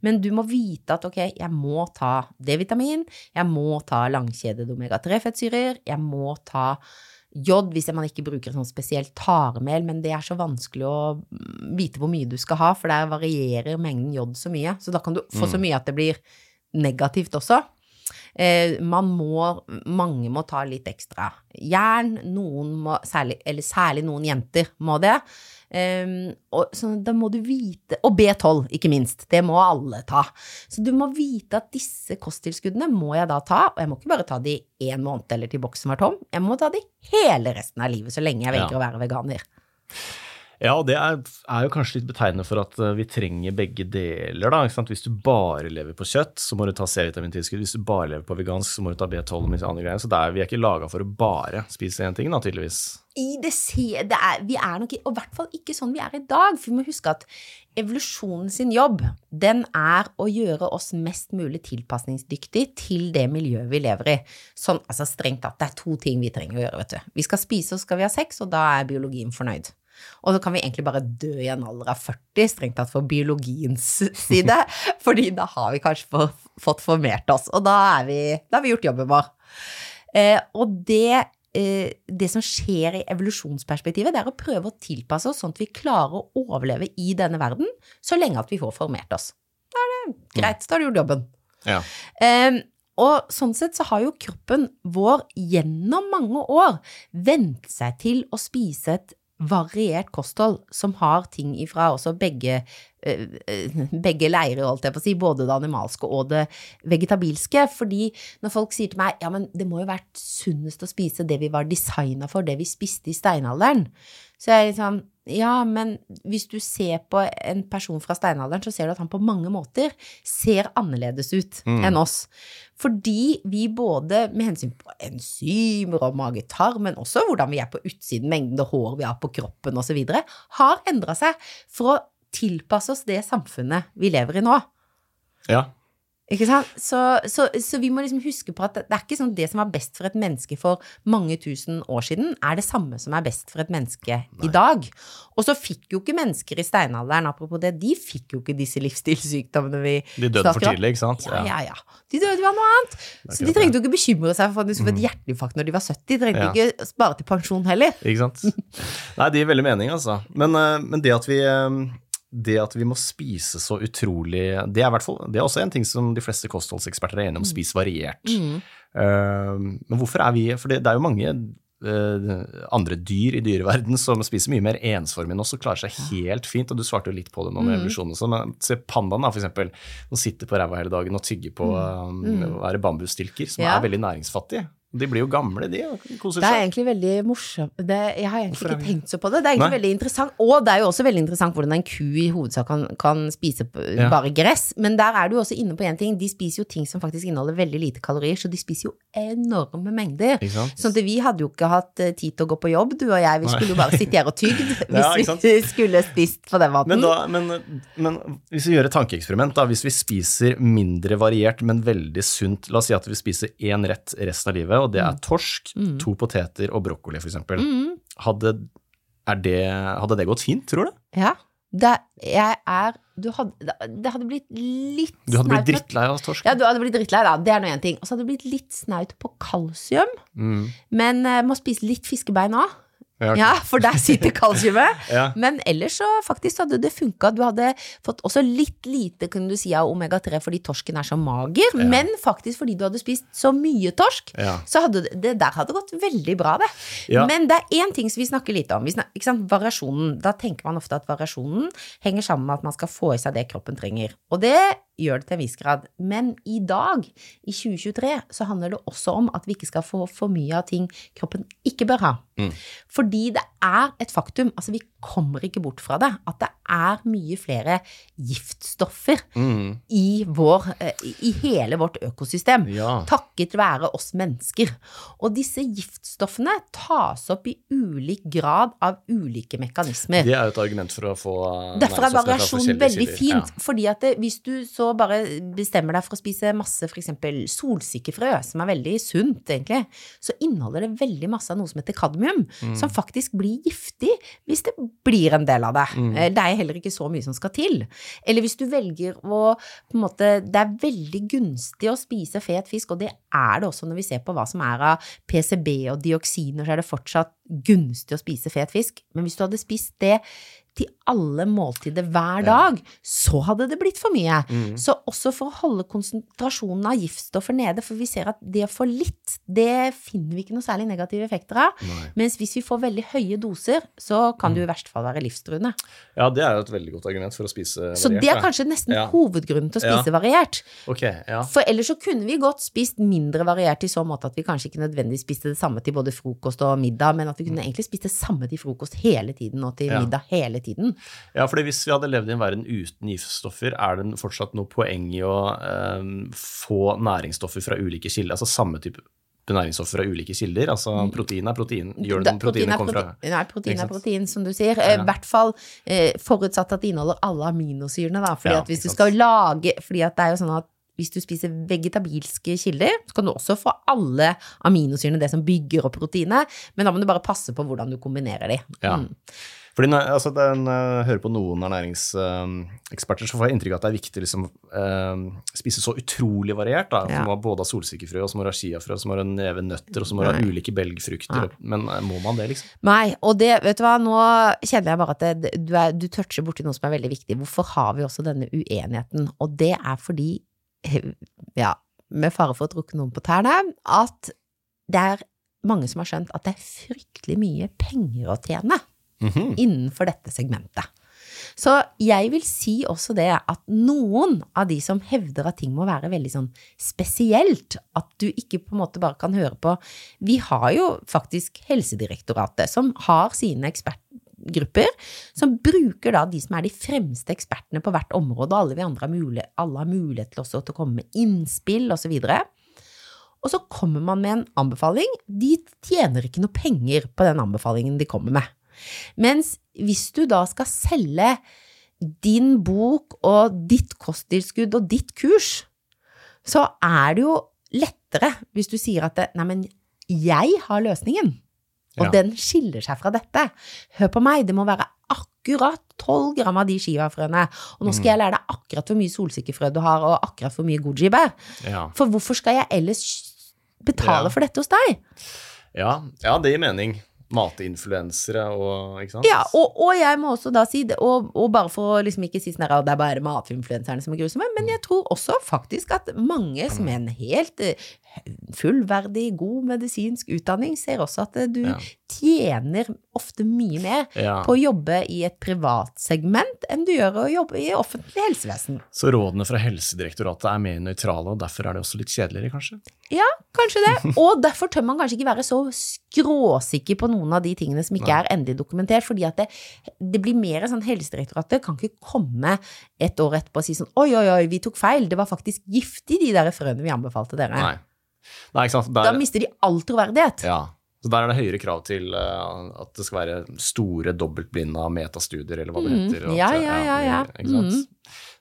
men du må vite at ok, jeg må ta D-vitamin, jeg må ta langkjedede omega-3-fettsyrer, jeg må ta jod hvis man ikke bruker sånn spesielt taremel, men det er så vanskelig å mm, vite hvor mye du skal ha, for der varierer mengden jod så mye, så da kan du få så mye at det blir negativt også. Eh, man må, mange må ta litt ekstra jern, noen må, særlig, eller særlig noen jenter må det. Um, og, så da må du vite Og B12, ikke minst. Det må alle ta. Så du må vite at disse kosttilskuddene må jeg da ta, og jeg må ikke bare ta de én måned eller til boksen var tom, jeg må ta de hele resten av livet så lenge jeg velger Ja. å være veganer. Ja, det er, er jo kanskje litt betegnende for at eh, vi trenger begge deler. da? Hvis du bare lever på kjøtt, så må du ta C-vitamintilskudd. Hvis du bare lever på vegansk, så må du ta B12 og andre greier. Så er, vi er ikke laga for å bare spise én ting, da, tydeligvis. Det det er, vi er nok, og i hvert fall ikke sånn vi er i dag, for vi må huske at evolusjonen sin jobb, den er å gjøre oss mest mulig tilpasningsdyktig til det miljøet vi lever i. Sånn, altså strengt tatt, det er to ting vi trenger å gjøre, vet du. Vi skal spise, og skal vi ha sex, og da er biologien fornøyd. Og så kan vi egentlig bare dø i en alder av 40, strengt tatt for biologiens side, fordi da har vi kanskje få- fått formert oss, og da, er vi, da har vi gjort jobben vår. Eh, og det, eh, det som skjer i evolusjonsperspektivet, det er å prøve å tilpasse oss sånn at vi klarer å overleve i denne verden så lenge at vi får formert oss. Da er det greit, da har du gjort jobben. Ja. Eh, og sånn sett så har jo kroppen vår gjennom mange år vent seg til å spise et variert kosthold som har ting ifra også begge, eh, eh, begge leirer, holdt jeg på å si, både det animalske og det vegetabilske. Fordi når folk sier til meg ja, men det må jo vært sunnest å spise det vi var designa for, det vi spiste i steinalderen, så er jeg liksom ja, men hvis du ser på en person fra steinalderen, så ser du at han på mange måter ser annerledes ut enn oss. Fordi vi både med hensyn på enzymer og mage-tarm, men også hvordan vi er på utsiden, mengden hår vi har på kroppen osv., har endra seg for å tilpasse oss det samfunnet vi lever i nå. ja. Ikke sant? Så, så, så vi må liksom huske på at det er ikke sånn det som var best for et menneske for mange tusen år siden, er det samme som er best for et menneske i dag. Og så fikk jo ikke mennesker i steinalderen, apropos det, de fikk jo ikke disse livsstilssykdommene vi De døde for tidlig, ikke sant? Ja, ja, ja. De døde jo av noe annet. Så de trengte jo ikke bekymre seg for at de skulle få et hjerteinfarkt når de var 70. De trengte Ja. ikke spare til pensjon heller. Ikke sant? Nei, det gir veldig mening, altså. Men, eh, men det at vi eh, det at vi må spise så utrolig Det er, fall, det er også en ting som de fleste kostholdseksperter er enige om. Spis variert. Eh, men hvorfor er vi For det, det er jo mange eh, andre dyr i dyreverden som spiser mye mer ensformig enn oss og klarer seg helt fint. Og du svarte jo litt på det nå med evolusjonen og sånn. Men se pandaen, da, for eksempel. Som sitter på ræva hele dagen og tygger på mm. å være bambusstilker, som Ja. er veldig næringsfattige. De blir jo gamle, de, koser Det er egentlig veldig morsomt. Jeg har egentlig Hvorfor ikke tenkt så på det. Det er egentlig Nei. veldig interessant. Og det er jo også veldig interessant hvordan en ku i hovedsak kan, kan spise Ja. bare gress. Men der er du også inne på én ting. De spiser jo ting som faktisk inneholder veldig lite kalorier, så de spiser jo enorme mengder. Sånn at vi hadde jo ikke hatt eh, tid til å gå på jobb, du og jeg. Vi skulle jo bare sitte her og tygd hvis Ja, vi skulle spist på den måten. Men, da, men, men hvis vi gjør et tankeeksperiment, da, hvis vi spiser mindre variert, men veldig sunt La oss si at vi spiser én rett resten av livet, og det er torsk, to poteter og brokkoli, f.eks. Mm. Hadde, det, hadde det gått fint, tror du? Ja. Det, jeg er du hadde, Det hadde blitt litt Du hadde blitt drittlei av torsk? Ja, du hadde blitt drittlei, da. Det er nå én ting. Og så hadde det blitt litt snaut på kalsium. Mm. Men uh, må spise litt fiskebein òg. Ja. Ja, for der sitter kalsiumet. Ja. Men ellers så faktisk hadde det funka. Du hadde fått også litt lite, kunne du si, av omega-3 fordi torsken er så mager. Men faktisk fordi du hadde spist så mye torsk, Ja. så hadde det, det der hadde gått veldig bra, det. Ja. Men det er én ting som vi snakker litt om. Vi snakker sant? Variasjonen. Da tenker man ofte at variasjonen henger sammen med at man skal få i seg det kroppen trenger. Og det gjør det til en viss grad. Men i dag, i 2023, så handler det også om at vi ikke skal få for mye av ting kroppen ikke bør ha. Mm. Fordi det er et faktum, altså vi kommer ikke bort fra det, at det er mye flere giftstoffer Mm. i, vår, eh, i hele vårt økosystem. Ja. Takket være oss mennesker. Og disse giftstoffene tas opp i ulik grad av ulike mekanismer. Det er jo et argument for å få eh, Derfor er variasjonen variasjon veldig fint. fint. Fordi at det, hvis du så bare bestemmer deg for å spise masse f.eks. solsikkefrø, som er veldig sunt egentlig, så inneholder det veldig masse av noe som heter kadmium, Mm. som faktisk blir giftig hvis det blir en del av det. Mm. Eh, Det er heller ikke så mye som skal til. Eller hvis du velger å på en måte, Det er veldig gunstig å spise fet fisk, og det er det også når vi ser på hva som er av PCB og dioksiner, så er det fortsatt gunstig å spise fet fisk. Men hvis du hadde spist det til alle måltider hver Ja. dag, så hadde det blitt for mye. Mm. Så også for å holde konsentrasjonen av giftstoffer nede, for vi ser at det å få litt, det finner vi ikke noe særlig negative effekter av. Nei. Mens hvis vi får veldig høye doser, så kan det jo i verste fall være livstruende. Ja, det er jo et veldig godt argument for å spise variert. Så det er kanskje nesten Ja. hovedgrunnen til å Ja. spise variert. Okay, ja. For ellers så kunne vi godt spist mindre variert i så måte at vi kanskje ikke nødvendigvis spiste det samme til både frokost og middag, men at vi kunne egentlig spist det samme til frokost hele tiden og til Ja. middag hele tiden. Ja, fordi hvis vi hadde levd i en verden uten giftstoffer, er det fortsatt noe poeng i å eh, få næringsstoffer fra ulike kilder, altså samme type næringsstoffer fra ulike kilder? Altså protein er protein. Gjør det Da- protein, er kommer fra Nei, protein er protein, som du sier. Eh, I Ja. hvert fall eh, forutsatt at det inneholder alle aminosyrene, da. Fordi Ja, at hvis du skal lage Fordi at det er jo sånn at hvis du spiser vegetabilske kilder, så kan du også få alle aminosyrene, det som bygger opp proteinet, men da må du bare passe på hvordan du kombinerer de. Ja. Mm. Fordi når, altså, den, uh, hører på noen ernæringseksperter, så får jeg inntrykk av at det er viktig liksom, eh, spise så utrolig variert. Da. Ja. Du må ha både solsikkefrø, og så må du ha chiafrø, og så må du ha neve nøtter, og så må du ha ulike belgfrukter. Men eh, må man det, liksom? Nei, og det, vet du hva, nå kjenner jeg bare at det, du, er, du toucher borti noe som er veldig viktig. Hvorfor har vi også denne uenigheten? Og det er fordi, ja, med fare for å drukke noen på tærne, at det er mange som har skjønt at det er fryktelig mye penger å tjene Mhm. innenfor dette segmentet. Så jeg vil si også det at noen av de som hevder at ting må være veldig sånn spesielt, at du ikke på en måte bare kan høre på Vi har jo faktisk Helsedirektoratet som har sine ekspertgrupper, som bruker da de som er de fremste ekspertene på hvert område, og alle vi andre har mulighet, alle har mulighet til også til å komme med innspill osv. Og så kommer man med en anbefaling. De tjener ikke noe penger på den anbefalingen de kommer med. Mens hvis du da skal selge din bok og ditt kosttilskudd og ditt kurs, så er det jo lettere hvis du sier at det, nei, men jeg har løsningen, og Ja. den skiller seg fra dette. Hør på meg, det må være akkurat 12 gram av de chiafrøene, og nå skal jeg lære deg akkurat hvor mye solsikkefrø du har, og akkurat hvor mye goji-bær. Ja. For hvorfor skal jeg ellers betale Ja. for dette hos deg? Ja, ja, det gir mening. Matinfluensere og ikke sant? Ja, og, og jeg må også da si det, og, og bare for å liksom ikke si sånn at det er bare matinfluenserne som er grusomme, men jeg tror også faktisk at mange som er en helt eh, fullverdig, god medisinsk utdanning, ser også at eh, du Ja. tjener ofte mye mer Ja. på å jobbe i et privatsegment enn du gjør å jobbe i offentlig helsevesen. Så rådene fra Helsedirektoratet er mer nøytrale, og derfor er det også litt kjedeligere, kanskje? Ja, kanskje det. Og derfor tør man kanskje ikke være så skråsikker på noen av de tingene som ikke Nei. er endelig dokumentert, fordi at det, det blir mer sånn Helsedirektoratet kan ikke komme et år etterpå og si sånn oi, oi, oi, vi tok feil, det var faktisk giftig de der frøene vi anbefalte dere. Nei. Nei, sant. Da mister de all troverdighet. ja. Så der er det høyere krav til uh, at det skal være store dobbeltblinda metastudier, eller hva det Mhm. heter. at, Ja, ja, ja, ja. Ikke sant? Mhm.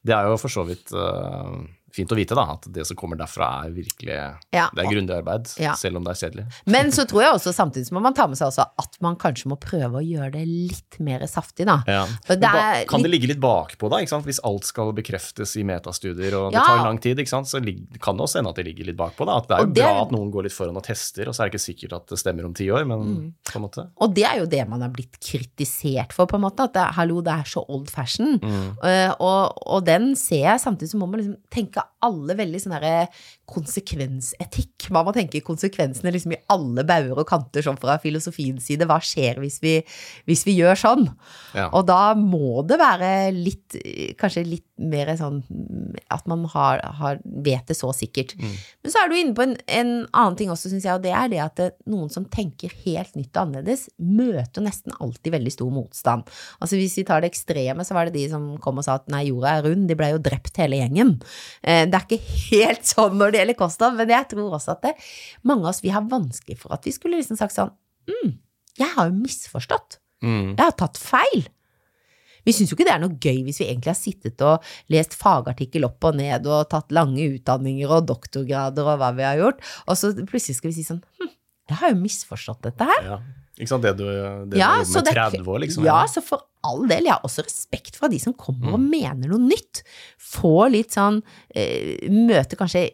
Det er jo for så vidt eh, fint å vite, da, at det som kommer derfra er virkelig Ja. Det er grundig arbeid, Ja. selv om det er kjedelig. Men så tror jeg også samtidig må man ta med seg også at man kanskje må prøve å gjøre det litt mer saftig, da. Ja. Det ba- er kan det ligge litt bakpå, da? Hvis alt skal bekreftes i metastudier, og det tar lang tid, så kan det også hende at det ligger litt bakpå. Da. At det er jo det bra er- at noen går litt foran og tester, og så er det ikke sikkert at det stemmer om ti år, men Mm. på en måte. Og det er jo det man har blitt kritisert for, på en måte. At det, hallo, det er så old fashion. Mm. Uh, og, og den ser jeg, samtidig så må man liksom tenke alle veldig sånn herre konsekvensetikk. Man må tenke konsekvensene liksom i alle bauger og kanter, sånn fra filosofiens side. Hva skjer hvis vi, hvis vi gjør sånn? Ja. Og da må det være litt, kanskje litt mer sånn at man har, har, vet det så sikkert. Mm. Men så er du inne på en, en annen ting også, syns jeg, og det er det at det, noen som tenker helt nytt og annerledes, møter nesten alltid veldig stor motstand. Altså hvis vi tar det ekstreme, så var det de som kom og sa at nei, jorda er rund, de ble jo drept hele gjengen. Det er ikke helt sånn når det gjelder kosthold, men jeg tror også at det, mange av oss vi har vanskelig for at vi skulle liksom sagt sånn mm, jeg har jo misforstått. Mm. Jeg har tatt feil. Vi syns jo ikke det er noe gøy hvis vi egentlig har sittet og lest fagartikkel opp og ned og tatt lange utdanninger og doktorgrader og hva vi har gjort, og så plutselig skal vi si sånn hm, jeg har jo misforstått dette her. Ja. Ikke sant, det du, det Ja, du med er- 30 år, liksom. Ja, så for all del, jeg har også respekt for de som kommer Mm. og mener noe nytt. Får litt sånn eh, Møter kanskje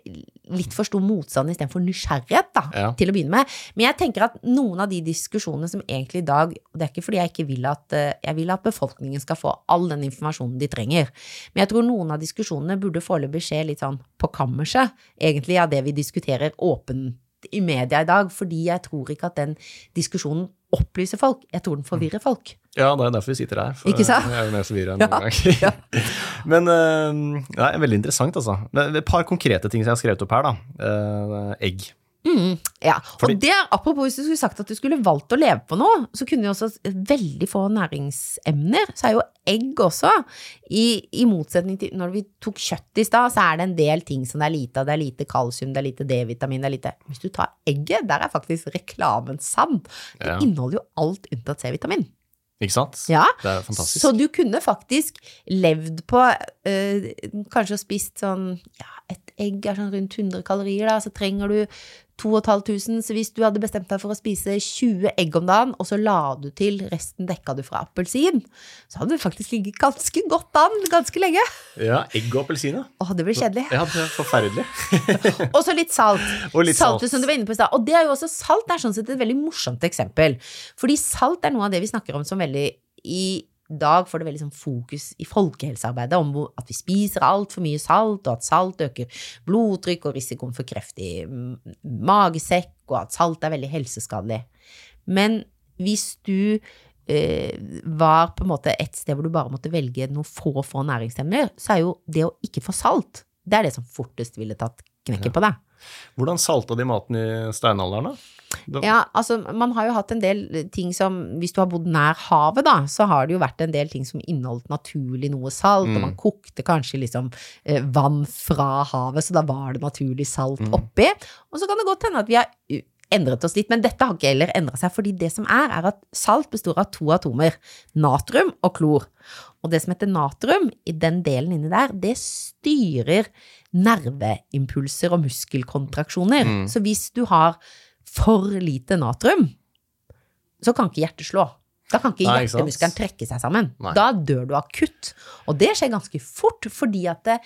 litt for stor motstand istedenfor nysgjerrighet, da, Ja. til å begynne med. Men jeg tenker at noen av de diskusjonene som egentlig i dag Og det er ikke fordi jeg ikke vil at eh, Jeg vil at befolkningen skal få all den informasjonen de trenger. Men jeg tror noen av diskusjonene burde foreløpig skje litt sånn på kammerset, egentlig, av det vi diskuterer åpent i media i dag, fordi jeg tror ikke at den diskusjonen opplyser folk, jeg tror den forvirrer folk. Ja, det er derfor vi sitter her. For Ikke sant? Jeg er jo mer forvirra enn Ja, noen gang. Men det er veldig interessant, altså. Et par konkrete ting som jeg har skrevet opp her, da. Eh, egg. Mm, ja, Fordi- og det, apropos hvis du skulle sagt at du skulle valgt å leve på noe, så kunne jo også veldig få næringsemner, så er jo egg også, i, i motsetning til når vi tok kjøtt i stad, så er det en del ting som det er lite av, det er lite kalsium, det er lite D-vitamin, det er lite Hvis du tar egget, der er faktisk reklamen sann. Det Ja. inneholder jo alt unntatt C-vitamin. Ikke sant? Ja, Det er fantastisk. Så du kunne faktisk levd på eh, Kanskje spist sånn Ja, et egg er sånn rundt 100 kalorier, da, så trenger du 2500. Så hvis du hadde bestemt deg for å spise 20 egg om dagen, og så la du til resten dekka du fra appelsin, så hadde du faktisk ligget ganske godt an ganske lenge. Ja, egg og appelsin, ja. Åh, det blir kjedelig. Ja, det er forferdelig. Og så litt salt. Og litt salt. Saltet som du var inne på i stad. Og det er jo også salt er sånn sett et veldig morsomt eksempel. Fordi salt er noe av det vi snakker om som veldig i dag får det veldig sånn fokus i folkehelsearbeidet om at vi spiser altfor mye salt, og at salt øker blodtrykk og risikoen for kreft i mm, magesekk, og at salt er veldig helseskadelig. Men hvis du eh, var på en måte et sted hvor du bare måtte velge noen få få næringsemner, så er jo det å ikke få salt, det er det som fortest ville tatt knekken på deg. Hvordan salta de maten i steinalderen, da? Ja, altså man har jo hatt en del ting som Hvis du har bodd nær havet, da, så har det jo vært en del ting som inneholdt naturlig noe salt, og man kokte kanskje liksom eh, vann fra havet, så da var det naturlig salt oppi. Og så kan det godt hende at vi har endret oss litt, men dette har ikke heller endra seg, fordi det som er, er at salt består av to atomer, natrium og klor. Og det som heter natrium, i den delen inni der, det styrer nerveimpulser og muskelkontraksjoner. Så hvis du har for lite natrium, så kan ikke hjertet slå. Da kan ikke hjertemuskelen trekke seg sammen. Nei. Da dør du akutt. Og det skjer ganske fort, fordi at det,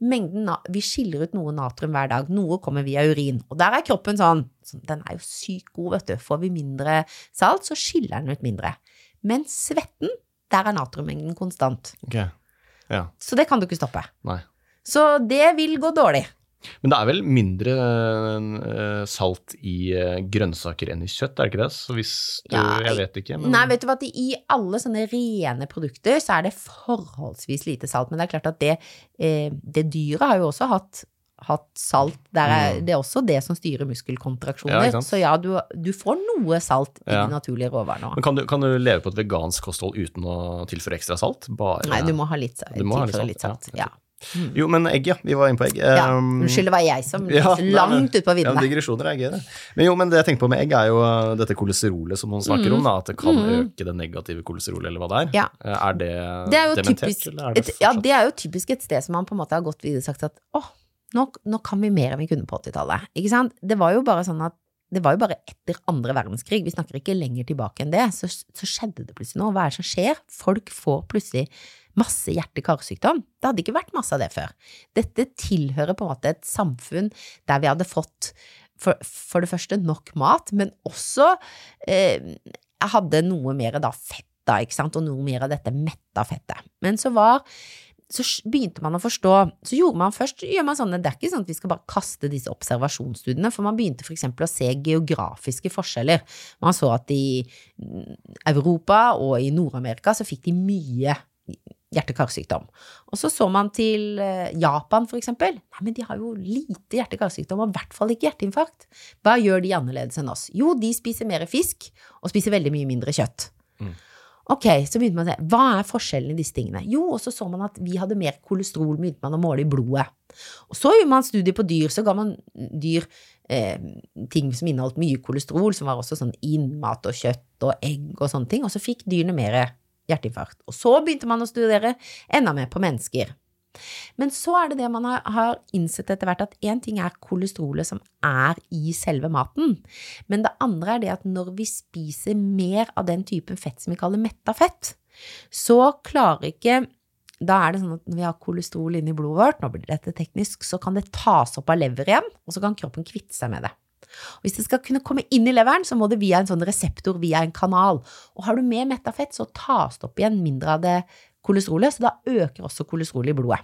mengden Vi skiller ut noe natrium hver dag. Noe kommer via urin. Og der er kroppen sånn Den er jo sykt god, vet du. Får vi mindre salt, så skiller den ut mindre. Men svetten, der er natriummengden konstant. Ok. Ja, Så det kan du ikke stoppe. nei. Så det vil gå dårlig. Men det er vel mindre eh, salt i eh, grønnsaker enn i kjøtt, er det ikke det? Så hvis du Ja, Jeg vet ikke, men Nei, vet du hva, i alle sånne rene produkter så er det forholdsvis lite salt, men det er klart at det, eh, det dyret har jo også hatt, hatt salt. Der er, Mm. Det er også det som styrer muskelkontraksjoner. Ja, så ja, du, du får noe salt i Ja. de naturlige råvarene òg. Men kan du, kan du leve på et vegansk kosthold uten å tilføre ekstra salt? Bare Nei, du må ha litt, Du må ha litt tilføre litt salt, salt. ja. Ja. Jo, men egg, ja. Vi var inne på egg. Ja. Unnskyld, det var jeg som ja, langt utpå ut på Ja, digresjoner er gøy, det. Men jo, men det jeg tenker på med egg, er jo uh, dette kolesterolet som noen snakker om, da. At det kan Mm. øke det negative kolesterolet, eller hva det er. Ja. Uh, Er det, Det er dementert, typisk, eller er det et, ja, det er jo typisk et sted som man på en måte har gått videre og sagt at åh, nå, nå kan vi mer enn vi kunne på 80-tallet. Ikke sant? Det var jo bare sånn at det var jo bare etter andre verdenskrig, vi snakker ikke lenger tilbake enn det, så, så skjedde det plutselig noe. Hva er det som skjer? Folk får plutselig masse hjerte-karsykdom. Det hadde ikke vært masse av det før. Dette tilhører på en måte et samfunn der vi hadde fått for, for det første nok mat, men også eh, hadde noe mer da fett da, ikke sant, og noe mer av dette metta fettet. Men så var så begynte man å forstå Så gjorde man først gjør man sånne, Det er ikke sånn at vi skal bare kaste disse observasjonsstudiene, for man begynte eksempel å se geografiske forskjeller. Man så at i mm, Europa og i Nord-Amerika så fikk de mye hjerte-karsykdom. Og så så man til eh, Japan, for eksempel. Nei, men de har jo lite hjerte-karsykdom, og i hvert fall ikke hjerteinfarkt. Hva gjør de annerledes enn oss? Jo, de spiser mer fisk, og spiser veldig mye mindre kjøtt. Ok, så begynte man å se, hva er forskjellen i disse tingene? Jo, og så så man at vi hadde mer kolesterol, begynte man å måle i blodet. Og så gjorde man studier på dyr, så ga man dyr eh, ting som inneholdt mye kolesterol, som var også sånn innmat og kjøtt og egg og sånne ting, og så fikk dyrene mer hjerteinfarkt. Og så begynte man å studere enda mer på mennesker. Men så er det det man har, innsett etter hvert, at én ting er kolesterolet som er i selve maten, men det andre er det at når vi spiser mer av den typen fett som vi kaller metta fett, så klarer ikke da er det sånn at når vi har kolesterol inni blodet vårt, nå blir dette teknisk, så kan det tas opp av lever igjen, og så kan kroppen kvitte seg med det. Og hvis det skal kunne komme inn i leveren, så må det via en sånn reseptor, via en kanal. Og har du mer metta fett, så tas det opp igjen mindre av det kolesterolet, så da øker også kolesterolet i blodet.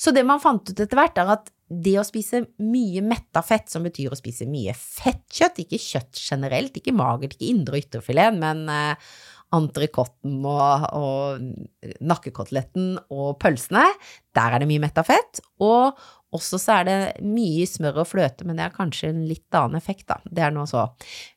Så det man fant ut etter hvert, er at det å spise mye metta fett, som betyr å spise mye fettkjøtt, ikke kjøtt generelt, ikke magert, ikke indre og ytterfileten, men eh, entrecôten og, og nakkekoteletten og pølsene, der er det mye metta fett. Og også så er det mye smør og fløte, men det er kanskje en litt annen effekt, da. Det er noe så.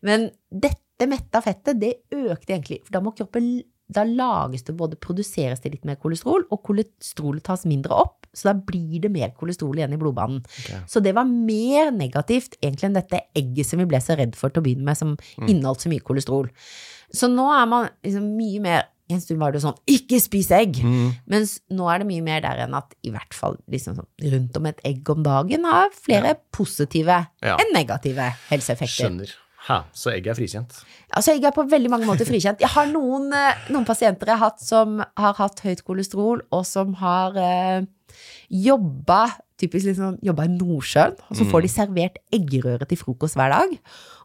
Men dette metta fettet, det økte egentlig, for da må kroppen da lages det både produseres det litt mer kolesterol, og kolesterolet tas mindre opp, så da blir det mer kolesterol igjen i blodbanen. Så det var mer negativt egentlig enn dette egget som vi ble så redd for til å begynne med, som inneholdt så mye kolesterol. Så nå er man liksom mye mer En stund var det sånn 'ikke spis egg', mens nå er det mye mer der enn at i hvert fall liksom sånn, rundt om et egg om dagen har flere positive Ja. enn negative helseeffekter. Skjønner. Hæ, så jeg er frikjent? Altså, jeg er på veldig mange måter frikjent. Jeg har noen, eh, noen pasienter jeg har hatt som har hatt høyt kolesterol, og som har eh, jobba typisk liksom, jobba i Nordsjøen, og så får de servert eggerøre til frokost hver dag.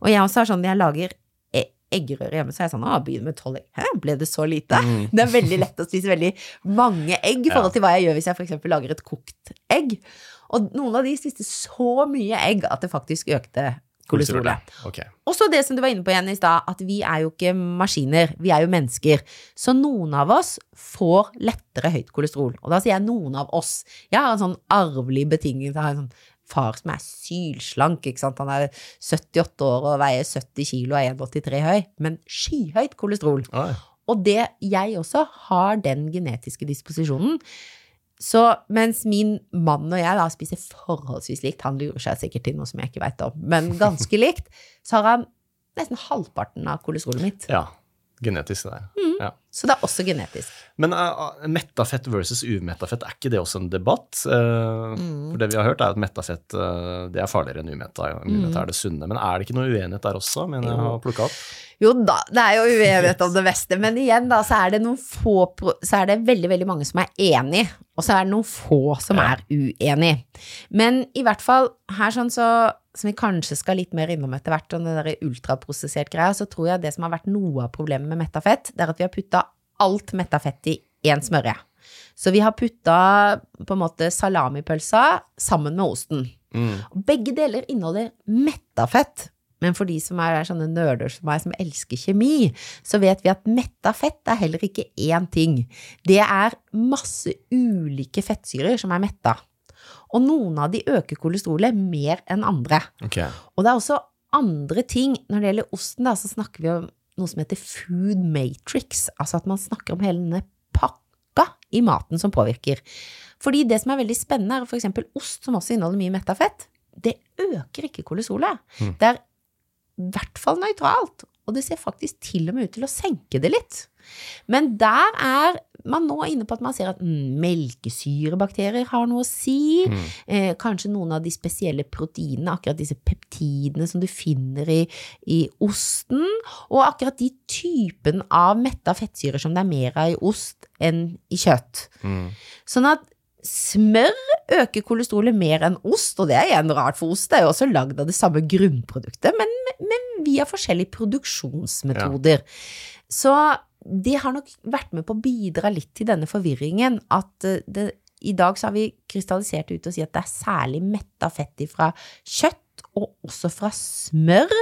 Og jeg også er sånn, jeg lager e- eggerøre hjemme, så er jeg sånn, å, begynn med tolv egg. Hæ, ble det så lite? Det er veldig lett å spise veldig mange egg i forhold til hva jeg gjør hvis jeg eksempel lager et kokt egg. Og noen av de spiste så mye egg at det faktisk økte kolesterolet. Ok. Og så det som du var inne på igjen i stad, at vi er jo ikke maskiner, vi er jo mennesker. Så noen av oss får lettere høyt kolesterol. Og da sier jeg noen av oss. Jeg har en sånn arvelig betingelse. Jeg har en sånn far som er sylslank, ikke sant. Han er 78 år og veier 70 kilo og er 1,83 høy, men skyhøyt kolesterol. Oi. Og det, jeg også har den genetiske disposisjonen. Så mens min mann og jeg da spiser forholdsvis likt, han lurer seg sikkert til noe som jeg ikke veit om, men ganske likt, så har han nesten halvparten av kolesterolet mitt. Ja. Genetisk, det der. Mm. Ja. Så det er også genetisk. Men uh, mettafett versus umettafett, er ikke det også en debatt? Uh, Mm. For det vi har hørt, er at mettafett uh, det er farligere enn umetta. Umetta Mm. er det sunne. Men er det ikke noe uenighet der også, mener jeg har plukke opp? Jo da, det er jo uenighet om det meste, men igjen da, så er det noen få, så er det veldig, veldig mange som er enig, og så er det noen få som Ja. er uenig. Men i hvert fall her sånn så, som vi kanskje skal litt mer innom etter hvert, og den der ultraprosessert greia, så tror jeg det som har vært noe av problemet med mettafett, det er at vi har putta alt mettafett i én smørje. Så vi har putta på en måte salamipølsa sammen med osten. Mm. Begge deler inneholder mettafett. Men for de som er sånne nerder som meg, som elsker kjemi, så vet vi at metta fett er heller ikke én ting. Det er masse ulike fettsyrer som er metta. Og noen av de øker kolesterolet mer enn andre. Okay. Og det er også andre ting. Når det gjelder osten, da, så snakker vi om noe som heter food matrix. Altså at man snakker om hele denne pakka i maten som påvirker. Fordi det som er veldig spennende, er eksempel ost, som også inneholder mye metta fett. Det øker ikke kolesterolet. Mm. Det er i hvert fall nøytralt. Og det ser faktisk til og med ut til å senke det litt. Men der er man nå inne på at man ser at mm, melkesyrebakterier har noe å si. Mm. Eh, kanskje noen av de spesielle proteinene, akkurat disse peptidene som du finner i, i osten, og akkurat de typen av metta fettsyrer som det er mer av i ost enn i kjøtt. Mm. Sånn at smør øker kolesterolet mer enn ost, og det er igjen rart, for ost er jo også lagd av det samme grunnproduktet, men, men via forskjellige produksjonsmetoder. Så det har nok vært med på å bidra litt til denne forvirringen at eh, det, i dag så har vi krystallisert ut og si at det er særlig metta fett fra kjøtt, og også fra smør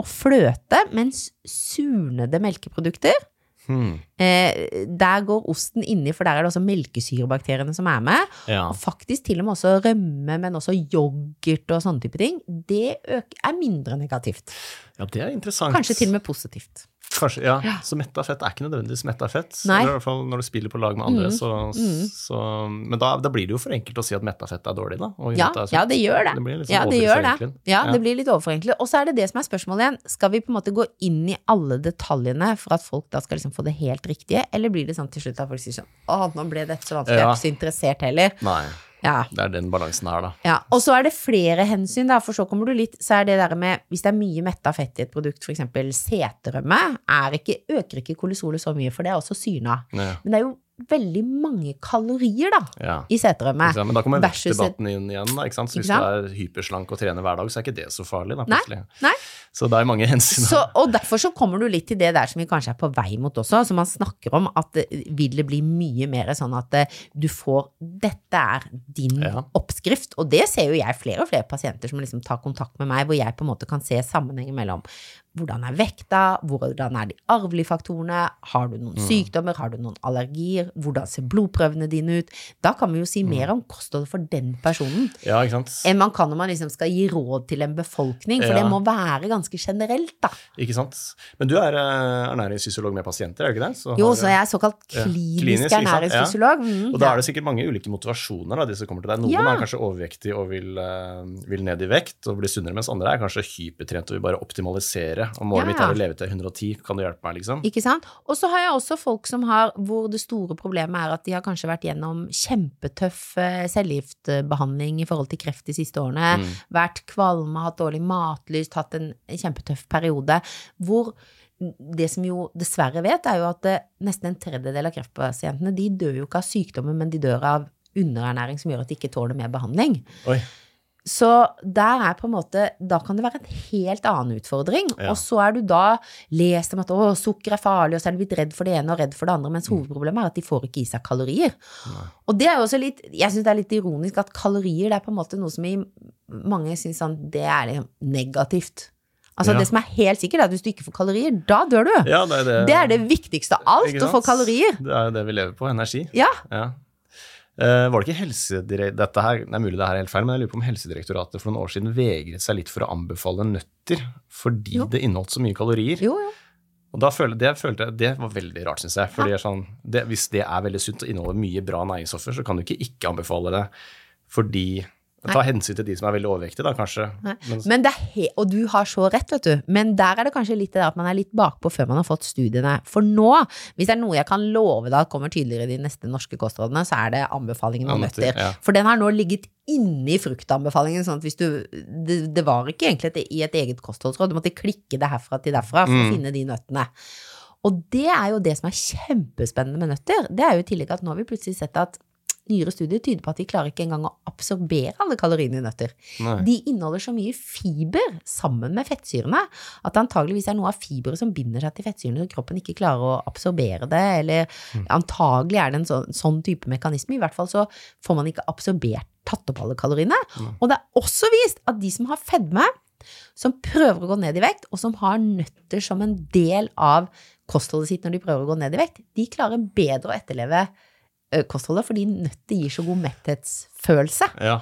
og fløte, mens surnede melkeprodukter Hmm. eh, Der går osten inni, for der er det også melkesyrebakteriene som er med. Ja. Og faktisk til og med også rømme, men også yoghurt og sånne type ting. Det øker, er mindre negativt. ja, det er interessant. Kanskje til og med positivt. Kanskje, ja. Ja. Så metta fett er ikke nødvendigvis metta fett. Nei. Eller I hvert fall når du spiller på lag med andre. Mm. Så, Mm. så, men da, da blir det jo for enkelt å si at metta fett er dårlig, da. Ja, er ja, det gjør det. Det blir litt sånn Ja, det gjør det. Ja, Ja. det blir litt overforenklet. Og så er det det som er spørsmålet igjen. Skal vi på en måte gå inn i alle detaljene for at folk da skal liksom få det helt riktige, eller blir det sånn til slutt at folk sier sånn Å, nå ble dette så vanskelig, jeg er ikke så interessert heller. Nei, Ja. det er den balansen her, da. ja. Og så er det flere hensyn, da, for så kommer du litt Så er det der med Hvis det er mye metta fett i et produkt, eksempel seterømme, er ikke, øker ikke kolesolet så mye, for det er også syna. Ja. Men det er jo veldig mange kalorier, da, Ja. i seterømme. Ikke? Men da kommer vektdebatten inn igjen. Da, ikke sant? Så Ikke hvis sant? du er hyperslank og trener hver dag, så er ikke det så farlig. Da, Nei, plutselig. nei. Så det er mange hensyn. Så, og derfor så kommer du litt til det der som vi kanskje er på vei mot også, som man snakker om, at vil det bli mye mer sånn at eh, du får Dette er din Ja. oppskrift. Og det ser jo jeg flere og flere pasienter som liksom tar kontakt med meg, hvor jeg på en måte kan se sammenhengen mellom hvordan er vekta, hvordan er de arvelige faktorene, har du noen sykdommer, har du noen allergier, hvordan ser blodprøvene dine ut? Da kan vi jo si mer om kostholdet for den personen Ja, enn man kan når man liksom skal gi råd til en befolkning, for Ja. det må være ganske generelt, da. Ikke sant? Men du er eh, ernæringsfysiolog med pasienter, er du ikke det? Så Jo, så jeg er såkalt Ja, klinisk, klinisk, ernæringsfysiolog. Mm, Og da er det sikkert mange ulike motivasjoner da, de som kommer til deg. Noen er kanskje overvektige og vil, eh, vil ned i vekt og bli sunnere, mens andre er kanskje hypertrent og vil bare optimalisere. Og målet Ja, mitt er å leve til 110, kan du hjelpe meg, liksom? Ikke sant? Og så har jeg også folk som har, hvor det store problemet er at de har kanskje vært gjennom kjempetøff eh, cellegiftbehandling i forhold til kreft de siste årene, Mm. vært kvalme, hatt dårlig matlyst, hatt en kjempetøff periode, hvor det som jo dessverre vet, er jo at eh, nesten en tredjedel av kreftpasientene, de dør jo ikke av sykdommer, men de dør av underernæring som gjør at de ikke tåler mer behandling. Oi. Så der er på en måte, da kan det være en helt annen utfordring. Ja. Og så er du da lest om at å, sukker er farlig, og så er du blitt redd for det ene og redd for det andre, Mm. mens hovedproblemet er at de får ikke i seg kalorier. Og det er jo også litt, jeg syns det er litt ironisk at kalorier det er på en måte noe som i mange syns sånn, det er liksom negativt. Altså Ja. det som er helt sikkert, er at hvis du ikke får kalorier, da dør du. Ja, det er det. Det er det viktigste av alt, å få kalorier. Det er jo det vi lever på, energi. Ja. Ja. Eh, var det ikke helsedirekt, Dette her, det er mulig det her er helt feil, men jeg lurer på om Helsedirektoratet for noen år siden vegret seg litt for å anbefale nøtter fordi Jo. det inneholdt så mye kalorier. Jo, jo. Og da følte, det følte jeg, det var veldig rart, syns jeg. Fordi er sånn, det, Hvis det er veldig sunt og inneholder mye bra næringsstoffer, så kan du ikke ikke anbefale det fordi Ta hensyn til de som er veldig overvektige, da, kanskje. Men, Men og du har så rett, vet du. Men der er det kanskje litt det der at man er litt bakpå før man har fått studiene. For nå, hvis det er noe jeg kan love deg at kommer tydeligere i de neste norske kostrådene, så er det anbefalingen om nøtter, ja. For den har nå ligget inni fruktanbefalingen, sånn at hvis du Det, det var ikke egentlig et, i et eget kostholdsråd, du måtte klikke det herfra til derfra for å Mm. finne de nøttene. Og det er jo det som er kjempespennende med nøtter. Det er jo i tillegg at nå har vi plutselig sett at nyere studier tyder på at vi klarer ikke engang å absorbere alle kaloriene i nøtter. nei. De inneholder så mye fiber sammen med fettsyrene at det antageligvis er noe av fiberet som binder seg til fettsyrene, så kroppen ikke klarer å absorbere det, eller antagelig er det en sånn, sånn type mekanisme. I hvert fall så får man ikke absorbert, tatt opp alle kaloriene. Og det er også vist at de som har fedme, som prøver å gå ned i vekt, og som har nøtter som en del av kostholdet sitt når de prøver å gå ned i vekt, de klarer bedre å etterleve kostholdet, fordi nøtter gir så god metthetsfølelse. Ja.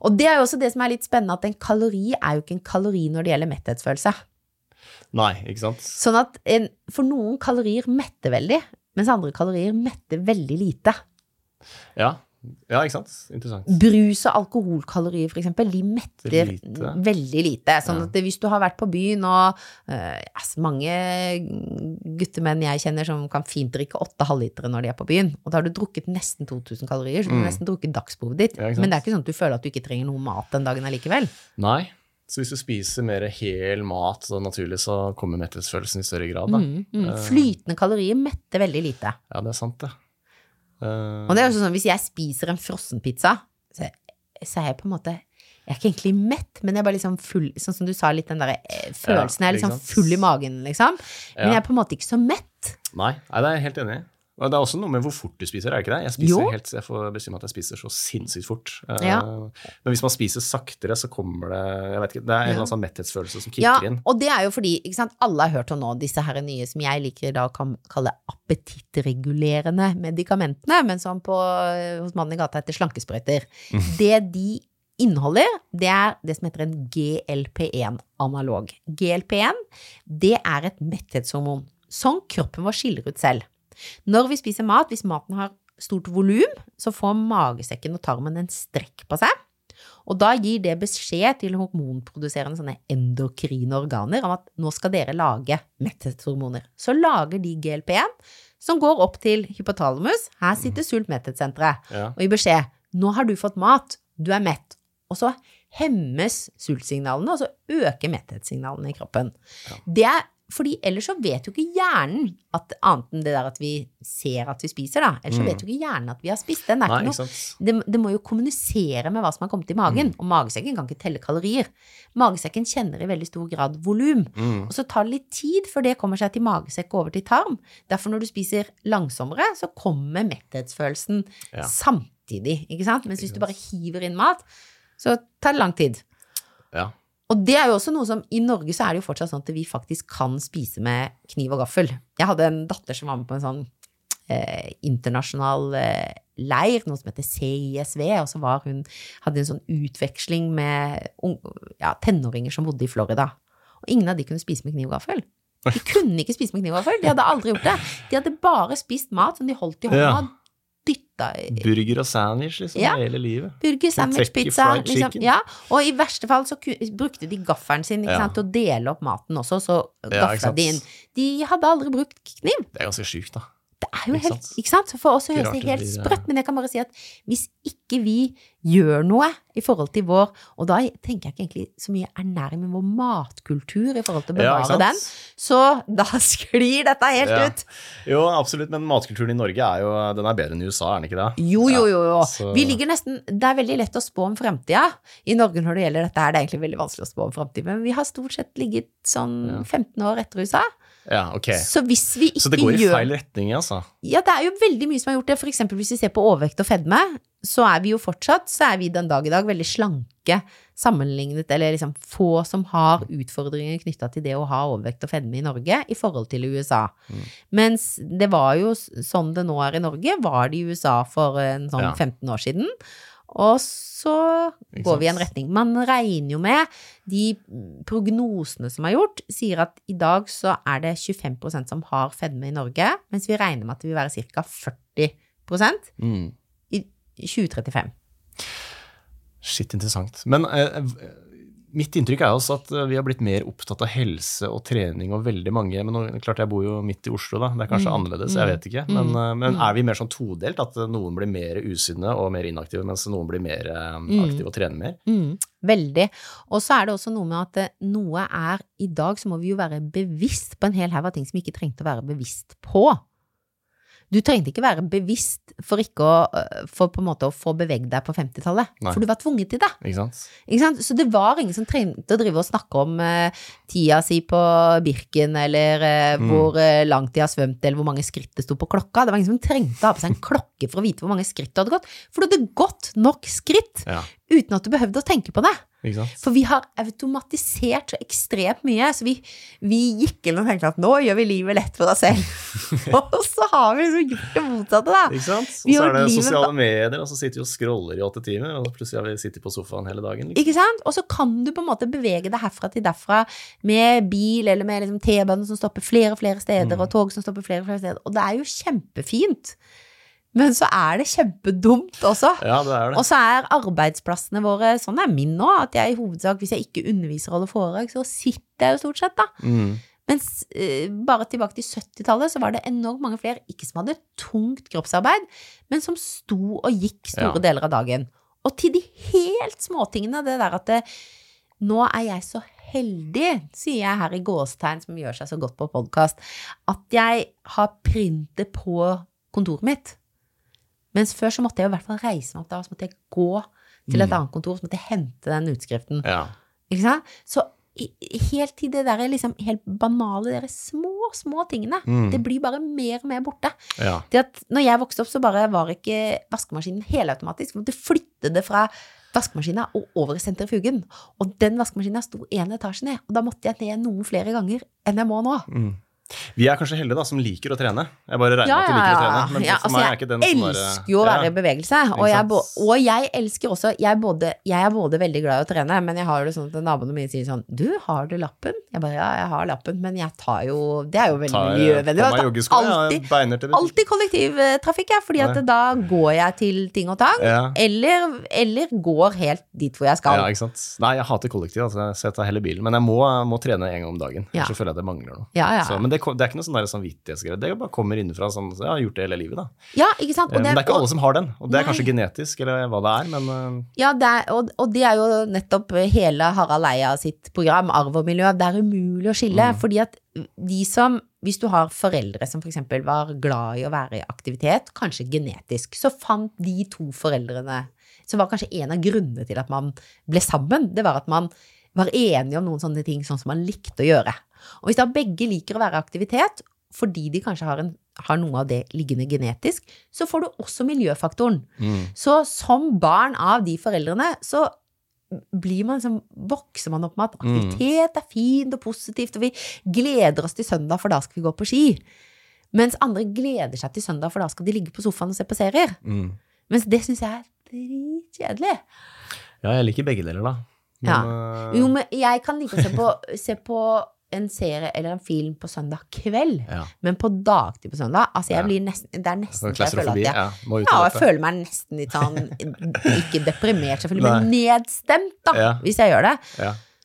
Og det er jo også det som er litt spennende, at en kalori er jo ikke en kalori når det gjelder metthetsfølelse. Nei, ikke sant? Sånn at en, for noen kalorier metter veldig, mens andre kalorier metter veldig lite. Ja. Ja, ikke sant? Interessant. Brus og alkoholkalorier, eksempel, de metter Lite. veldig lite. Sånn at hvis du har vært på byen, og uh, mange guttemenn jeg kjenner som kan fint drikke åtte halvlitere når de er på byen, og da har du drukket nesten 2000 kalorier, så du har Mm. nesten drukket dagsbehovet ditt. Ja. Men det er ikke sånn at du føler at du ikke trenger noe mat den dagen allikevel. Nei. Så hvis du spiser mer hel mat så naturlig, så kommer metthetsfølelsen i større grad. Mm, mm. Eh. Flytende kalorier metter veldig lite. Ja, det er sant, det. Eh, Og det er jo sånn, hvis jeg spiser en frossenpizza, så, så er jeg på en måte Jeg er ikke egentlig mett, men jeg er bare liksom full Sånn som du sa, litt den der eh, følelsen. Jeg er liksom full i magen, liksom. Men Ja. jeg er på en måte ikke så mett. Nei, nei, det er jeg helt enig i. Det er også noe med hvor fort du spiser, er det ikke det? Jeg spiser Jo. helt, jeg får bestemme at jeg spiser så sinnssykt fort. Eh, Ja. Men hvis man spiser saktere, så kommer det jeg vet ikke, Det er en eller annen sånn metthetsfølelse som Ja, kicker inn. og det er jo fordi ikke sant, alle har hørt om nå disse her nye som jeg liker da å kalle appetittregulerende medikamentene, men som på, hos mannen i gata heter slankesprøyter. Mhm. Det de inneholder, det er det som heter en GLP1-analog. GLP1, det er et metthetshormon som kroppen vår skiller ut selv. Når vi spiser mat, hvis maten har stort volum, så får magesekken og tarmen en strekk på seg. Og da gir det beskjed til hormonproduserende sånne endokrine organer om at nå skal dere lage metthetshormoner. Så lager de GLP1, som går opp til hypotalamus. Her sitter sult-metthetssenteret. Ja. Og gir beskjed nå har du fått mat, du er mett. Og så hemmes sultsignalene, og så øker metthetssignalene i kroppen. Det er fordi ellers så vet jo ikke hjernen at annet enn det der at vi ser at vi spiser, da. Ellers så Mm. vet jo ikke hjernen at vi har spist. Den er Nei, ikke noe det, det må jo kommunisere med hva som har kommet i magen, og magesekken kan ikke telle kalorier. Magesekken kjenner i veldig stor grad volum, Mm. og så tar det litt tid før det kommer seg til magesekk og over til tarm. Derfor når du spiser langsommere, så kommer metthetsfølelsen Ja. samtidig, ikke sant? Mens hvis du bare hiver inn mat, så tar det lang tid. Ja. Og det er jo også noe som I Norge så er det jo fortsatt sånn at vi faktisk kan spise med kniv og gaffel. Jeg hadde en datter som var med på en sånn eh, internasjonal eh, leir, noe som heter CISV, og så var hun, hadde en sånn utveksling med ja, tenåringer som bodde i Florida. Og ingen av de kunne spise med kniv og gaffel. De kunne ikke spise med kniv og gaffel. De hadde aldri gjort det. De hadde bare spist mat som de holdt i hånda Ja. Dytta i Burger og sandwich liksom Ja. hele livet. Burger, sandwich, pizza. Liksom. Ja, og i verste fall så brukte de gaffelen sin Ja. sant, til å dele opp maten også, så gafla de inn. De hadde aldri brukt kniv. Det er ganske sjukt, da. Er jo helt, ikke sant? For oss høres det helt sprøtt, men jeg kan bare si at hvis ikke vi gjør noe i forhold til vår Og da tenker jeg ikke egentlig så mye ernæring, men vår matkultur i forhold til å bevare ja, den, så da sklir dette helt Ja. ut. Jo, absolutt, men matkulturen i Norge er jo den er bedre enn i USA, er den ikke det? Jo, jo, jo. jo. Vi ligger nesten Det er veldig lett å spå om framtida I Norge når det gjelder dette her, det er egentlig veldig vanskelig å spå om fremtiden, men vi har stort sett ligget sånn 15 år etter USA. Ja, ok. Så hvis vi ikke Så det går i gjør feil retning, altså? Ja, det er jo veldig mye som har gjort det. For eksempel hvis vi ser på overvekt og fedme, så er vi jo fortsatt, så er vi den dag i dag veldig slanke sammenlignet, eller liksom få som har utfordringer knytta til det å ha overvekt og fedme i Norge i forhold til USA. Mm. Mens det var jo sånn det nå er i Norge, var det i USA for en sånn Ja. 15 år siden. Og så går vi i en retning. Man regner jo med De prognosene som er gjort, sier at i dag så er det 25% som har fedme i Norge, mens vi regner med at det vil være ca. 40 Mm. i 2035. Skitt interessant. Men eh, mitt inntrykk er også at eh, vi har blitt mer opptatt av helse og trening og veldig mange Men nå, klart jeg bor jo midt i Oslo, da. Det er kanskje Mm. annerledes, jeg vet ikke. Men, Mm. eh, men Mm. er vi mer sånn todelt? At noen blir mer usunne og mer inaktive, mens noen blir mer eh, Mm. aktive og trener mer? Mm, veldig. Og så er det også noe med at noe er I dag så må vi jo være bevisst på en hel haug av ting som vi ikke trengte å være bevisst på. Du trengte ikke være bevisst for ikke å, øh, for på en måte å få beveget deg på 50-tallet, for du var tvunget til det. Ikke sant? Ikke sant? Så det var ingen som trengte å drive og snakke om uh, tida si på Birken, eller uh, Mm. hvor uh, langt de har svømt, eller hvor mange skritt det sto på klokka. Det var ingen som trengte å ha på seg en klokke for å vite hvor mange skritt du hadde gått. For du hadde gått nok skritt Ja. uten at du behøvde å tenke på det. For vi har automatisert så ekstremt mye, så vi, vi gikk inn og tenkte at nå gjør vi livet lett for oss selv. og så har vi liksom gjort det motsatte, da. Ikke sant? Og så er det sosiale medier, og så sitter vi og scroller i åtte timer, og plutselig har vi sittet på sofaen hele dagen. Liksom. Ikke sant? Og så kan du på en måte bevege deg herfra til derfra med bil eller med liksom T-banen som stopper flere og flere steder, Mm. og tog som stopper flere og flere steder. Og det er jo kjempefint. Men så er det kjempedumt også. Ja, det er det. Og så er arbeidsplassene våre, sånn er min nå, at jeg i hovedsak, hvis jeg ikke underviser og holder foredrag, så sitter jeg jo stort sett, da. Mm. Mens eh, bare tilbake til 70-tallet så var det enormt mange flere, ikke som hadde tungt kroppsarbeid, men som sto og gikk store Ja. deler av dagen. Og til de helt småtingene, det der at det, nå er jeg så heldig, sier jeg her i gåstegn som gjør seg så godt på podkast, at jeg har printet på kontoret mitt. Mens før så måtte jeg i hvert fall reise meg opp da, så måtte jeg gå til et Mm. annet kontor, så måtte jeg hente den utskriften. Ja. Ikke sant? Så helt til det der liksom helt banale, de små, små tingene. Mm. Det blir bare mer og mer borte. Ja. Det at når jeg vokste opp, så bare var ikke vaskemaskinen helautomatisk. Vi måtte flytte det fra vaskemaskina og over i sentrifugen. Og den vaskemaskina sto én etasje ned, og da måtte jeg ned noen flere ganger enn jeg må nå. Mm. Vi er kanskje heldige da, som liker å trene. Jeg bare regner Ja, med at du ja, liker å trene. Men ja altså, er jeg ikke den sånn elsker jo å være Ja. i bevegelse. Og jeg, og jeg elsker også jeg, både, jeg er både veldig glad i å trene, men jeg har jo det sånn at naboene mine sier sånn Du, har du lappen? Jeg bare ja, jeg har lappen, men jeg tar jo Det er jo veldig miljøvennlig. Alltid, alltid kollektivtrafikk, jeg, fordi at da går jeg til ting og tang. Ja. Eller, eller går helt dit hvor jeg skal. Ja, ikke sant. Nei, jeg hater kollektiv, altså, så jeg tar heller bilen. Men jeg må, må trene en gang om dagen. Ja. Ellers føler jeg at det mangler noe. Ja, ja. Så, men det, det er ikke noe sånn samvittighetsgreie. Det bare kommer innenfra sånn så Jeg har gjort det hele livet, da. Ja, ikke sant? Eh, Og men det er ikke alle som har den. Og det er kanskje genetisk, eller hva det er, men eh, Ja, det er, og, og det er jo nettopp hele Harald Eia sitt program, Arv og miljø. Det er umulig å skille. Fordi at de som Hvis du har foreldre som f.eks. var glad i å være i aktivitet, kanskje genetisk, så fant de to foreldrene Som var kanskje en av grunnene til at man ble sammen, det var at man var enige om noen sånne ting sånn som man likte å gjøre. Og hvis da begge liker å være i aktivitet, fordi de kanskje har, en, har noe av det liggende genetisk, så får du også miljøfaktoren. mm. Så som barn av de foreldrene, så blir man liksom, vokser man opp med at aktivitet er fint og positivt, og vi gleder oss til søndag, for da skal vi gå på ski. Mens andre gleder seg til søndag, for da skal de ligge på sofaen og se på serier. Mm. Mens det syns jeg er dritkjedelig. Ja, jeg liker begge deler, da. Men, ja. Jo, men jeg kan like å se på, se på en serie eller en film på søndag kveld, ja. men på dagtid på søndag. Altså, jeg blir nesten Det er nesten så jeg føler at jeg Ja, Ja, jeg føler meg nesten litt sånn Ikke deprimert, selvfølgelig, men nedstemt, da, hvis jeg gjør det.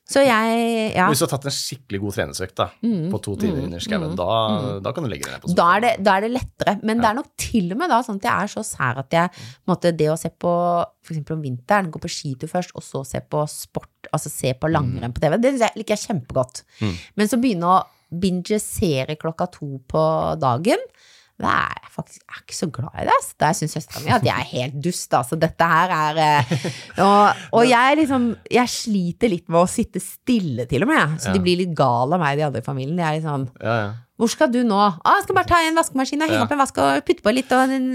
Ja. Så jeg Ja. Hvis du har tatt en skikkelig god treningsøkt da, Mm, på to timer mm, under skauen, mm, da, da kan du legge deg ned på Da er, det, da er det lettere. Men det er nok til og med da sånn at jeg er så sær at jeg måtte, Det å se på eksempel om vinteren, gå på skitur først, og så se på sport, altså se på langrenn på TV, det liker jeg kjempegodt. Mm. Men så begynne å binge serie klokka to på dagen det er faktisk jeg er ikke så glad i det. ass. Der syns søstera mi at jeg er helt dust. Altså, dette her er eh, Og, og jeg liksom Jeg sliter litt med å sitte stille, til og med. Så de blir litt gale av meg, de andre i familien. De er litt sånn Ja, ja. Hvor skal du nå? Ah, jeg skal bare ta en vaskemaskin og henge Ja. opp en vask og putte på litt og en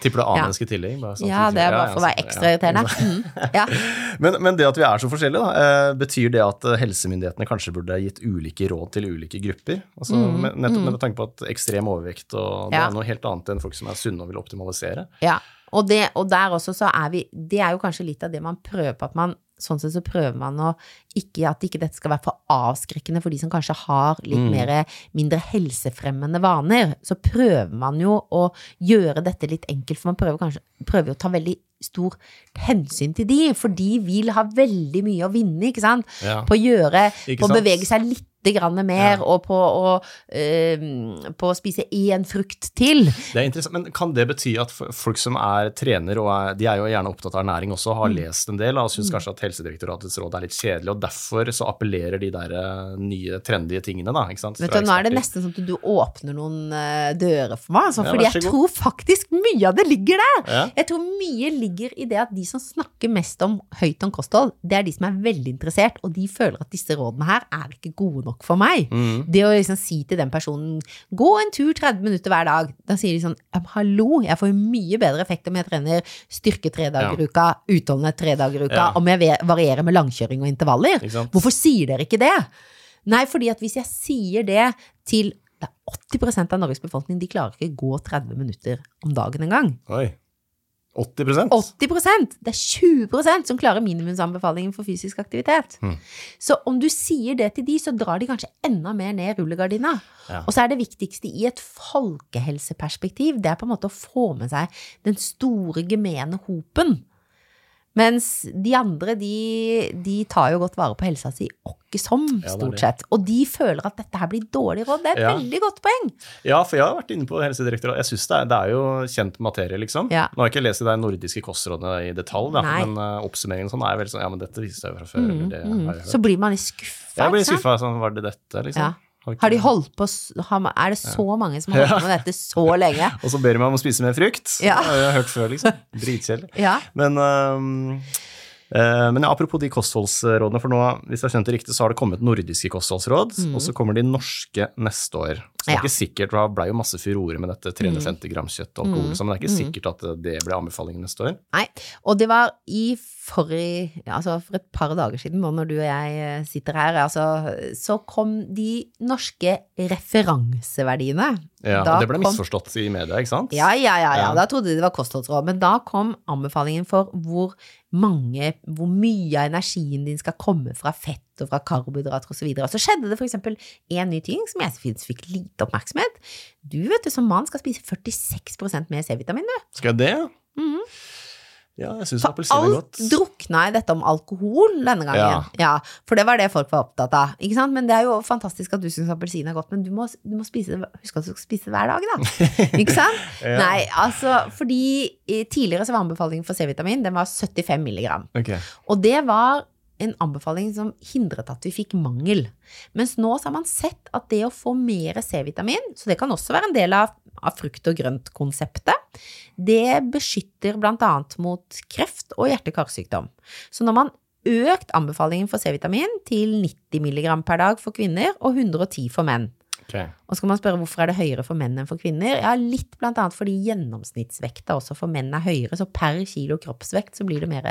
Tipper du Ja. A-menneske i tillegg? sånn Ja, det er ja, bare for å være sånn, ekstra irriterende. ikke. Mm. Ja. Men, men det at vi er så forskjellige, da, eh, betyr det at eh, helsemyndighetene kanskje burde gitt ulike råd til ulike grupper? Altså, Mm, med, nettopp mm. med tanke på at ekstrem overvekt og det Ja. er noe helt annet enn folk som er sunne og vil optimalisere. ja. Og, det, og der også så er vi Det er jo kanskje litt av det man prøver på at man Sånn sett så prøver man å ikke At ikke dette skal være for avskrekkende for de som kanskje har litt Mm. mer mindre helsefremmende vaner. Så prøver man jo å gjøre dette litt enkelt, for man prøver kanskje prøver jo å ta veldig stor hensyn til de, for de vil ha veldig mye å vinne, ikke sant? Ja. På å gjøre På å bevege seg litt grann mer, Ja. og på å, øh, på å spise én frukt til. Det er interessant, Men kan det bety at folk som er trener, og er, de er jo gjerne opptatt av ernæring også, har Mm. lest en del og syns kanskje at Helsedirektoratets råd er litt kjedelig, og derfor så appellerer de der eh, nye, trendy tingene, da, ikke sant? Vet du, nå er det nesten sånn at du åpner noen eh, dører for meg, altså, Ja, fordi jeg tror faktisk mye av det ligger der. Ja. Jeg tror mye ligger i det at de som snakker mest om høyt om kosthold, det er de som er veldig interessert, og de føler at disse rådene her er ikke gode nok for meg. Mm. Det å liksom si til den personen gå en tur 30 minutter hver dag, da sier de sånn hallo, jeg får mye bedre effekt om jeg trener styrke tre dager i uka, utholdenhet tre dager i uka, Ja. om jeg varierer med langkjøring og intervaller. Hvorfor sier dere ikke det? Nei, fordi at hvis jeg sier det til det er 80% av Norges befolkning, de klarer ikke å gå 30 minutter om dagen engang. Oi. 80% 80% Det er 20% som klarer minimumsanbefalingen for fysisk aktivitet. Mm. Så om du sier det til de, så drar de kanskje enda mer ned rullegardina. Ja. Og så er det viktigste i et folkehelseperspektiv, det er på en måte å få med seg den store gemene hopen. Mens de andre, de, de tar jo godt vare på helsa si, åkke som, stort sett. Og de føler at dette her blir dårlig råd. Det er et Ja. veldig godt poeng. Ja, for jeg har vært inne på Helsedirektoratet. Jeg synes det det er jo kjent materie, liksom. Ja. Nå har jeg ikke lest de nordiske kostrådene i detalj, da, men uh, oppsummeringen sånn er veldig sånn Ja, men dette viser seg jo fra før. Mm, det Mm. Så blir man litt skuffa. jeg blir skuffa. Sånn, var det dette, liksom? Ja. Har de holdt på Er det så mange som har holdt på med dette så lenge? Og så ber de meg om å spise mer frukt. Ja. Det har jeg hørt før, liksom. Dritkjedelig. Ja. Men Eh, Men ja, apropos de kostholdsrådene, for nå, hvis jeg har skjønt det riktig, så har det kommet nordiske kostholdsråd, og så kommer de norske neste år. Så det er Mm. Ikke sikkert, for det ble jo masse furore med dette 350 gram kjøtt og alkohol, og sånn, men det er ikke Mm. sikkert at det ble anbefalingen neste år. Nei, og det var i forrige, altså for et par dager siden, nå når du og jeg eh, sitter her, altså, så kom de norske referanseverdiene. Ja, Da det ble kom- misforstått i media, ikke sant? Ja, ja, ja, ja, da trodde de det var kostholdsråd, men da kom anbefalingen for hvor mange, hvor mye av energien din skal komme fra fett og fra karbohydrater osv. Så, videre. så skjedde det for eksempel en ny ting som jeg synes fikk lite oppmerksomhet. Du vet du, som mann skal spise 46% mer C-vitamin, du. Skal jeg det? Mhm. Ja, jeg syns For appelsin er alt godt. drukna i dette om alkohol denne gangen. Ja. For det var det folk var opptatt av. Ikke sant? Men det er jo fantastisk at du syns appelsin er godt, men du må, du må spise det, husk at du skal spise det hver dag, da. Ikke sant? Ja. Nei, altså fordi tidligere så var anbefalingen for C-vitamin den var 75 milligram. Okay. Og det var en anbefaling som hindret at vi fikk mangel. Mens nå så har man sett at det å få mer C-vitamin, så det kan også være en del av, av frukt og grønt-konseptet, det beskytter annet mot kreft og hjerte-karsykdom. Så når man økt anbefalingen for C-vitamin til 90 mg per dag for kvinner og 110 for menn. Okay. Og så kan man spørre hvorfor er det høyere for menn enn for kvinner? Ja, litt blant annet fordi gjennomsnittsvekta også for menn er høyere, så per kilo kroppsvekt så blir det mer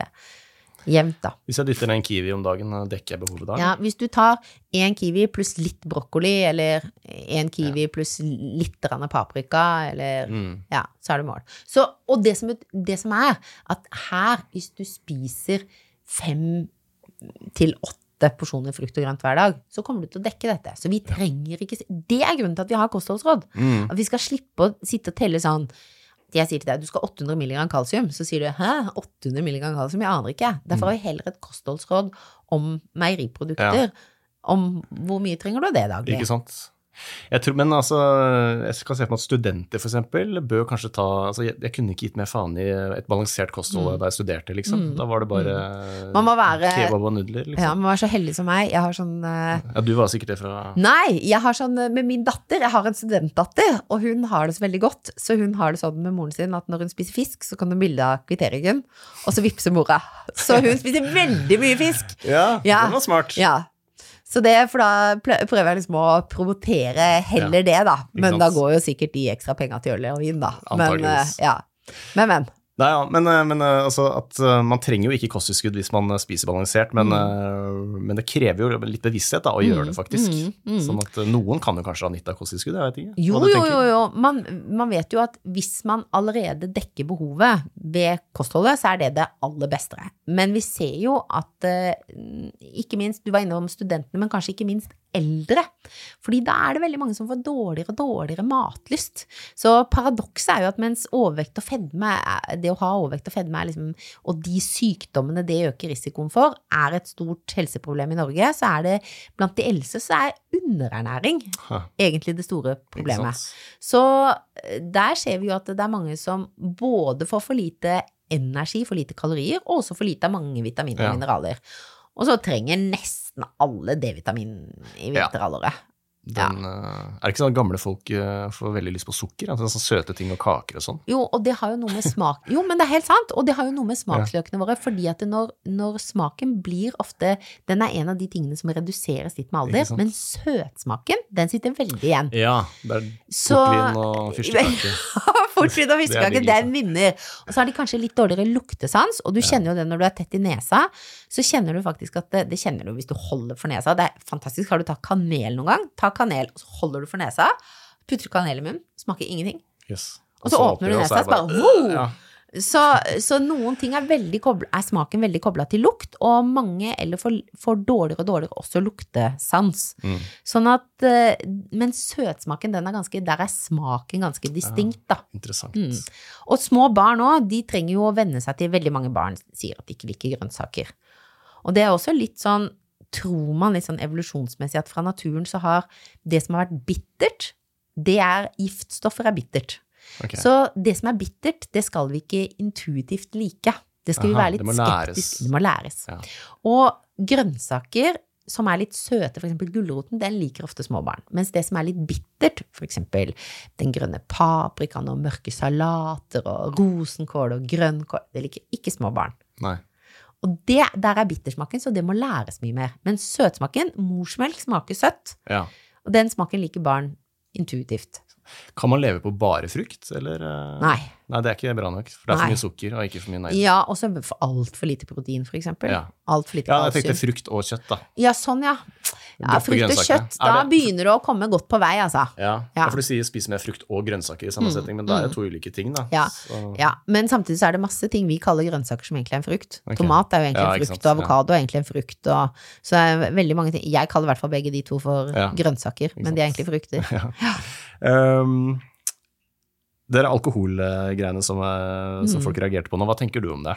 jevnt, da. Hvis jeg dytter ned en kiwi om dagen, dekker jeg behovet da? Ja, hvis du tar én kiwi pluss litt brokkoli, eller én kiwi pluss litt paprika, eller Mm. Ja, så er du mål. Så, og det som, det som er, at her, hvis du spiser fem til åtte porsjoner frukt og grønt hver dag, så kommer du til å dekke dette. Så vi trenger ikke Det er grunnen til at vi har kostholdsråd. Mm. At vi skal slippe å sitte og telle sånn jeg sier til deg du skal ha 800 mg kalsium, så sier du hæ, 800 mg kalsium, jeg aner ikke. Derfor har vi heller et kostholdsråd om meieriprodukter. Om hvor mye trenger du av det daglig. Ikke sant? Jeg tror, men altså, jeg kan se for meg at studenter eksempel bør kanskje ta altså jeg, jeg kunne ikke gitt mer faen i et balansert kosthold da jeg studerte, liksom. Da var det bare Mm. Man må være- kebab og nudler, liksom. Ja, man må være så heldig som meg. Jeg har sånn uh, Ja, du var sikkert det fra Nei, jeg har sånn eh, med min datter. Jeg har en studentdatter, og hun har det så veldig godt. Så hun har det sånn med moren sin at når hun spiser fisk, så kan hun bilde av kvitteringen, og så vippser mora. Så hun spiser veldig mye fisk. Ja, Ja. den var smart. Ja. Så det, for da prøver jeg liksom å promotere heller det, da. Men da går jo sikkert de ekstra penga til øl og vin, da. Men, eh, ja. men, men. Nei, ja, men, eh, men eh, altså at eh, man trenger jo ikke kosttilskudd hvis man spiser balansert, men, mm. men det krever jo litt bevissthet da, å gjøre det, faktisk. mm, mm. Sånn at noen kan jo kanskje ha nytte av kosttilskudd, jeg vet ikke. Jo, jo, jo, jo. Man, man vet jo at hvis man allerede dekker behovet ved kostholdet, så er det det aller beste. Men vi ser jo at ikke minst, du var innom studentene, men kanskje ikke minst eldre. Fordi da er det veldig mange som får dårligere og dårligere matlyst. Så paradokset er jo at mens overvekt og fedme, det å ha overvekt og fedme er liksom, og de sykdommene det øker risikoen for, er et stort helseproblem i Norge, så er det blant de eldste så er underernæring Ha, egentlig det store problemet. Så eh, der ser vi jo at det er mange som både får for lite energi, for lite kalorier, og også for lite av mange vitaminer Ja. og mineraler. Og så trenger nesten alle D-vitamin i Ja. Den, ja. er det ikke sånn at gamle folk eh, får veldig lyst på sukker? Altså, sånn søte ting og kaker og sånn? Jo, og det har jo noe med smak Jo, men det er helt sant, og det har jo noe med smaksløkene våre, fordi at når, når smaken blir ofte Den er en av de tingene som reduseres litt med alder, men søtsmaken, den sitter veldig igjen. Ja, det er portvin og fyrstekake. portvin og Det er fiskekake, den vinner. Og så har de kanskje litt dårligere luktesans, og du kjenner jo det når du er tett i nesa. Så kjenner du faktisk at det, det kjenner du hvis du holder for nesa. Det er fantastisk. Har du tatt kanel noen gang? Ta kanel, og så holder du for nesa. Putter kanel i munnen, smaker ingenting. Yes. Og så åpner du nesa, og så bare wow! Ja. Så, så noen ting er, koblet, er smaken veldig kobla til lukt, og mange eller får, får dårligere og dårligere også luktesans. Mm. Sånn at eh, Men søtsmaken, den er ganske Der er smaken ganske distinkt, da. Interessant. Mm. Og små barn òg, de trenger jo å venne seg til Veldig mange barn sier at de ikke liker grønnsaker. Og det er også litt sånn Tror man litt sånn evolusjonsmessig at fra naturen så har det som har vært bittert, det er giftstoffer er bittert. Okay. Så det som er bittert, det skal vi ikke intuitivt like. Det skal vi være litt det skeptiske Det må læres. Ja. Og grønnsaker som er litt søte, f.eks. gulroten, den liker ofte små barn. Mens det som er litt bittert, f.eks. den grønne paprikaen og mørke salater og rosenkål og grønnkål, det liker ikke små barn. Nei. Og det, der er bittersmaken, så det må læres mye mer. Men søtsmaken, morsmelk smaker søtt, Ja. og den smaken liker barn intuitivt. Kan man leve på bare frukt, eller? eh? Nei. Nei, det er ikke bra nok. For det er for mye sukker og ikke for mye næring. Ja, og så altfor lite protein, for eksempel. Ja. Altfor lite Ja, jeg tenkte kalsium. frukt og kjøtt, da. Ja, sånn, ja. ja frukt og kjøtt, da det- begynner du å komme godt på vei, altså. Ja, Ja. for du sier spise mer frukt og grønnsaker i samme setting men da er det to ulike ting, da. Ja. Ja, men samtidig så er det masse ting vi kaller grønnsaker som egentlig er en frukt. Okay. Tomat er jo egentlig Ja, en frukt, og avokado er egentlig en frukt, og så er det veldig mange ting. Jeg kaller i hvert fall begge de to for Ja. grønnsaker, men de er egentlig frukter. Um, det er alkoholgreiene som, eh, som Mm. folk reagerte på nå. Hva tenker du om det?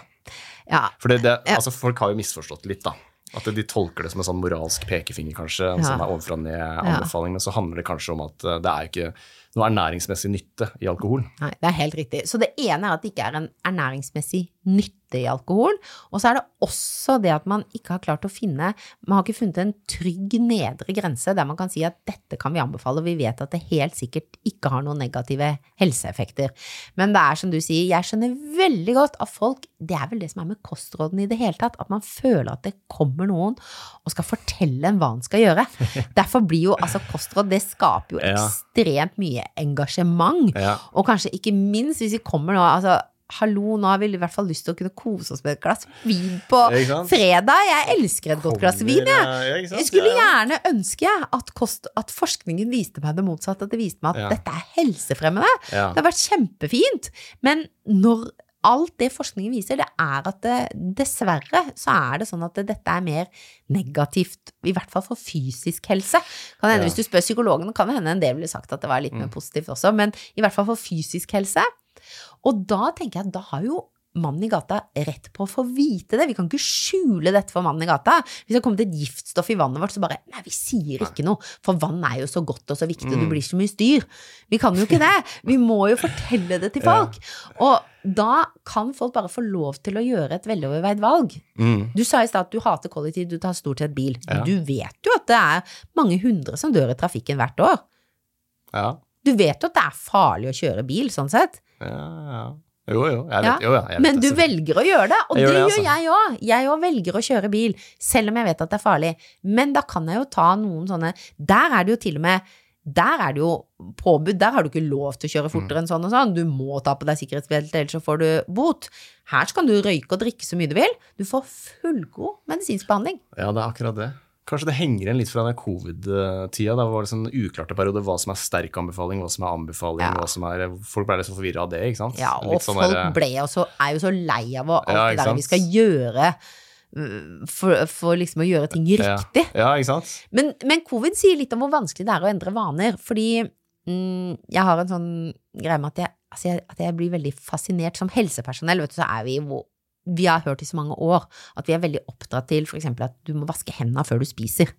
Ja, For det, det, altså, folk har jo misforstått litt, da. At de tolker det som en sånn moralsk pekefinger, kanskje, Ja. sånn ovenfra ned-anbefaling, men så handler det kanskje om at eh, det er ikke noe ernæringsmessig nytte i alkohol. nei, det er helt riktig. Så det ene er at det ikke er en ernæringsmessig nytte i alkohol, og så er det også det at man ikke har klart å finne Man har ikke funnet en trygg nedre grense der man kan si at dette kan vi anbefale, og vi vet at det helt sikkert ikke har noen negative helseeffekter. Men det er som du sier, jeg skjønner veldig godt at folk Det er vel det som er med kostrådene i det hele tatt, at man føler at det kommer noen og skal fortelle en hva en skal gjøre. Derfor blir jo altså kostråd Det skaper jo ekstremt mye engasjement. Og kanskje ikke minst hvis vi kommer nå altså, Hallo, nå har vi i hvert fall lyst til å kunne kose oss med et glass vin på fredag. Jeg elsker et godt glass vin, jeg. Jeg skulle gjerne ønske at, kost, at forskningen viste meg det motsatte. At det viste meg at Ja. dette er helsefremmende. Ja. Det har vært kjempefint. Men når alt det forskningen viser, det er at det, dessverre så er det sånn at det, dette er mer negativt, i hvert fall for fysisk helse. Kan hende Ja. Hvis du spør psykologen, kan det hende en del ville sagt at det var litt mer positivt også, men i hvert fall for fysisk helse. Og da tenker jeg at da har jo mannen i gata rett på å få vite det. Vi kan ikke skjule dette for mannen i gata. Hvis det har kommet et giftstoff i vannet vårt, så bare Nei, vi sier ikke noe, for vann er jo så godt og så viktig, og det blir så mye styr. Vi kan jo ikke det. Vi må jo fortelle det til folk. Og da kan folk bare få lov til å gjøre et veloverveid valg. Mm. Du sa i stad at du hater kollektiv, du tar stort sett bil. Du vet jo at det er mange hundre som dør i trafikken hvert år. Ja. Du vet jo at det er farlig å kjøre bil, sånn sett. Ja, ja. Jo, jo. Jeg vet, Ja, jo, ja, jeg vet Men du velger å gjøre det, og Jeg det gjør det, altså. jeg òg. Jeg òg velger å kjøre bil, selv om jeg vet at det er farlig. Men da kan jeg jo ta noen sånne Der er det jo til og med der er det jo påbud, der har du ikke lov til å kjøre fortere enn sånn og sånn. Du må ta på deg sikkerhetsbelte, ellers så får du bot. Her kan du røyke og drikke så mye du vil. Du får fullgod medisinsk behandling. Ja, det er akkurat det. Kanskje det henger igjen litt fra den covid-tida. Da var det sånn uklarte perioder hva som er sterk anbefaling, hva som er anbefaling, Ja. hva som er Folk ble litt så forvirra av det, ikke sant? Ja, og sånn folk der- ble også, er jo så lei av alt Ja, det der vi skal gjøre øh, for, for liksom å gjøre ting riktig. Ja, ja, ikke sant? Men, men covid sier litt om hvor vanskelig det er å endre vaner, fordi mm, jeg har en sånn greie med at jeg, altså jeg, at jeg blir veldig fascinert som helsepersonell, vet du, så er vi jo vi har hørt i så mange år at vi er veldig oppdratt til eksempel at du må vaske hendene før du spiser.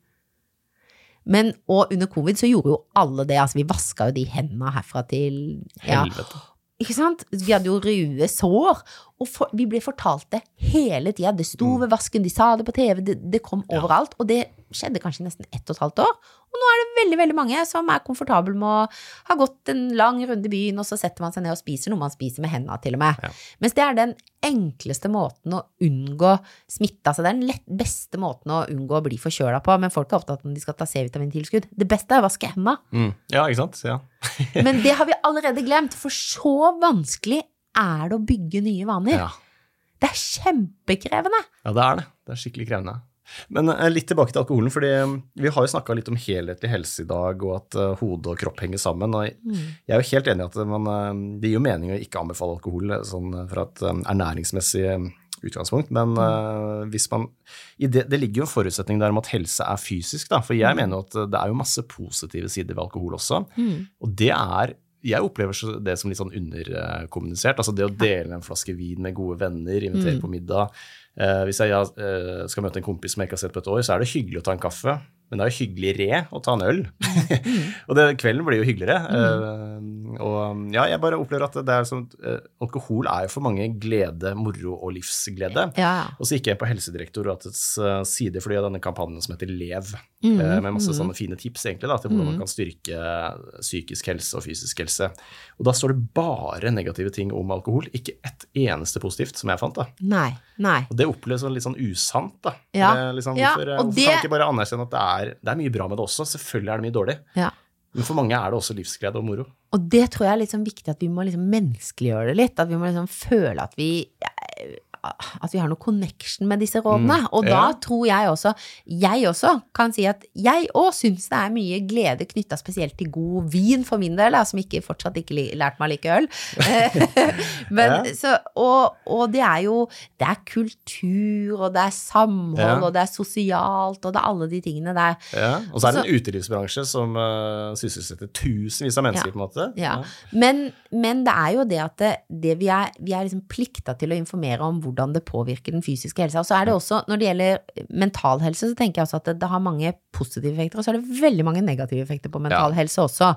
Men, og under covid så gjorde jo alle det, altså vi vaska jo de hendene herfra til ja, Helvete. ikke sant? Vi hadde jo røde sår, og for, vi ble fortalt det hele tida. Det sto ved vasken, de sa det på TV, det, det kom overalt. Og det skjedde kanskje nesten ett og et halvt år. Og nå er det veldig veldig mange som er komfortable med å ha gått en lang runde i byen, og så setter man seg ned og spiser noe man spiser med hendene til og med. Ja. Mens det er den enkleste måten å unngå smitte. Altså det er den lett, beste måten å unngå å bli forkjøla på. Men folk er opptatt av om de skal ta C-vitamintilskudd. Det beste er å vaske hendene. Mm. Ja, ikke sant? Ja. Men det har vi allerede glemt, for så vanskelig er det å bygge nye vaner. ja. Det er kjempekrevende. Ja, det er det. Det er skikkelig krevende. Men eh, litt tilbake til alkoholen, fordi eh, vi har jo snakka litt om helhetlig helse i dag, og at eh, hode og kropp henger sammen. og Jeg er jo helt enig i at man, det gir jo mening å ikke anbefale alkohol sånn fra et ernæringsmessig utgangspunkt, men eh, hvis man det, det ligger jo en forutsetning der om at helse er fysisk, da, for jeg mener jo at det er jo masse positive sider ved alkohol også, og det er jeg opplever det som litt sånn underkommunisert. Altså det å dele en flaske vin med gode venner, invitere på middag. Eh, hvis jeg eh, skal møte en kompis som jeg ikke har sett på et år, så er det hyggelig å ta en kaffe. Men det er jo hyggeligere å ta en øl. og det, kvelden blir jo hyggeligere. Eh, og ja, jeg bare opplever at det er sånn uh, Alkohol er jo for mange glede, moro og livsglede. Ja, Og så gikk jeg på Helsedirektoratets uh, side fordi av denne kampanjen som heter Lev, Mm, eh, med masse sånne fine tips egentlig da, til hvordan man kan styrke psykisk helse og fysisk helse. Og da står det bare negative ting om alkohol, ikke ett eneste positivt som jeg fant. da. Nei. Nei. Og det oppleves som litt sånn usant, da. Ja. Liksom, Ja, og hvorfor det- kan ikke bare anerkjenne at det er, det er mye bra med det også? Selvfølgelig er det mye dårlig. Ja. Men for mange er det også livsglede og moro. Og det tror jeg er sånn viktig at vi må liksom menneskeliggjøre det litt. At vi må liksom føle at vi at vi har noe connection med disse rådene. Mm, Og da ja. tror jeg også, jeg også, kan si at jeg òg syns det er mye glede knytta spesielt til god vin, for min del, da, som ikke, fortsatt ikke lærte lært meg å like øl. Men, Ja. så, og, og det er jo Det er kultur, og det er samhold, Ja. og det er sosialt, og det er alle de tingene der. Ja. Og så er det en utelivsbransje som uh, sysselsetter tusenvis av mennesker, på en måte. Ja. Men, men det er jo det at det, det vi er, vi er liksom plikta til å informere om hvordan det påvirker den fysiske helsa. Og så er det også, når det gjelder mental helse, så tenker jeg også at det, det har mange positive effekter, og så er det veldig mange negative effekter på mental Ja. helse også.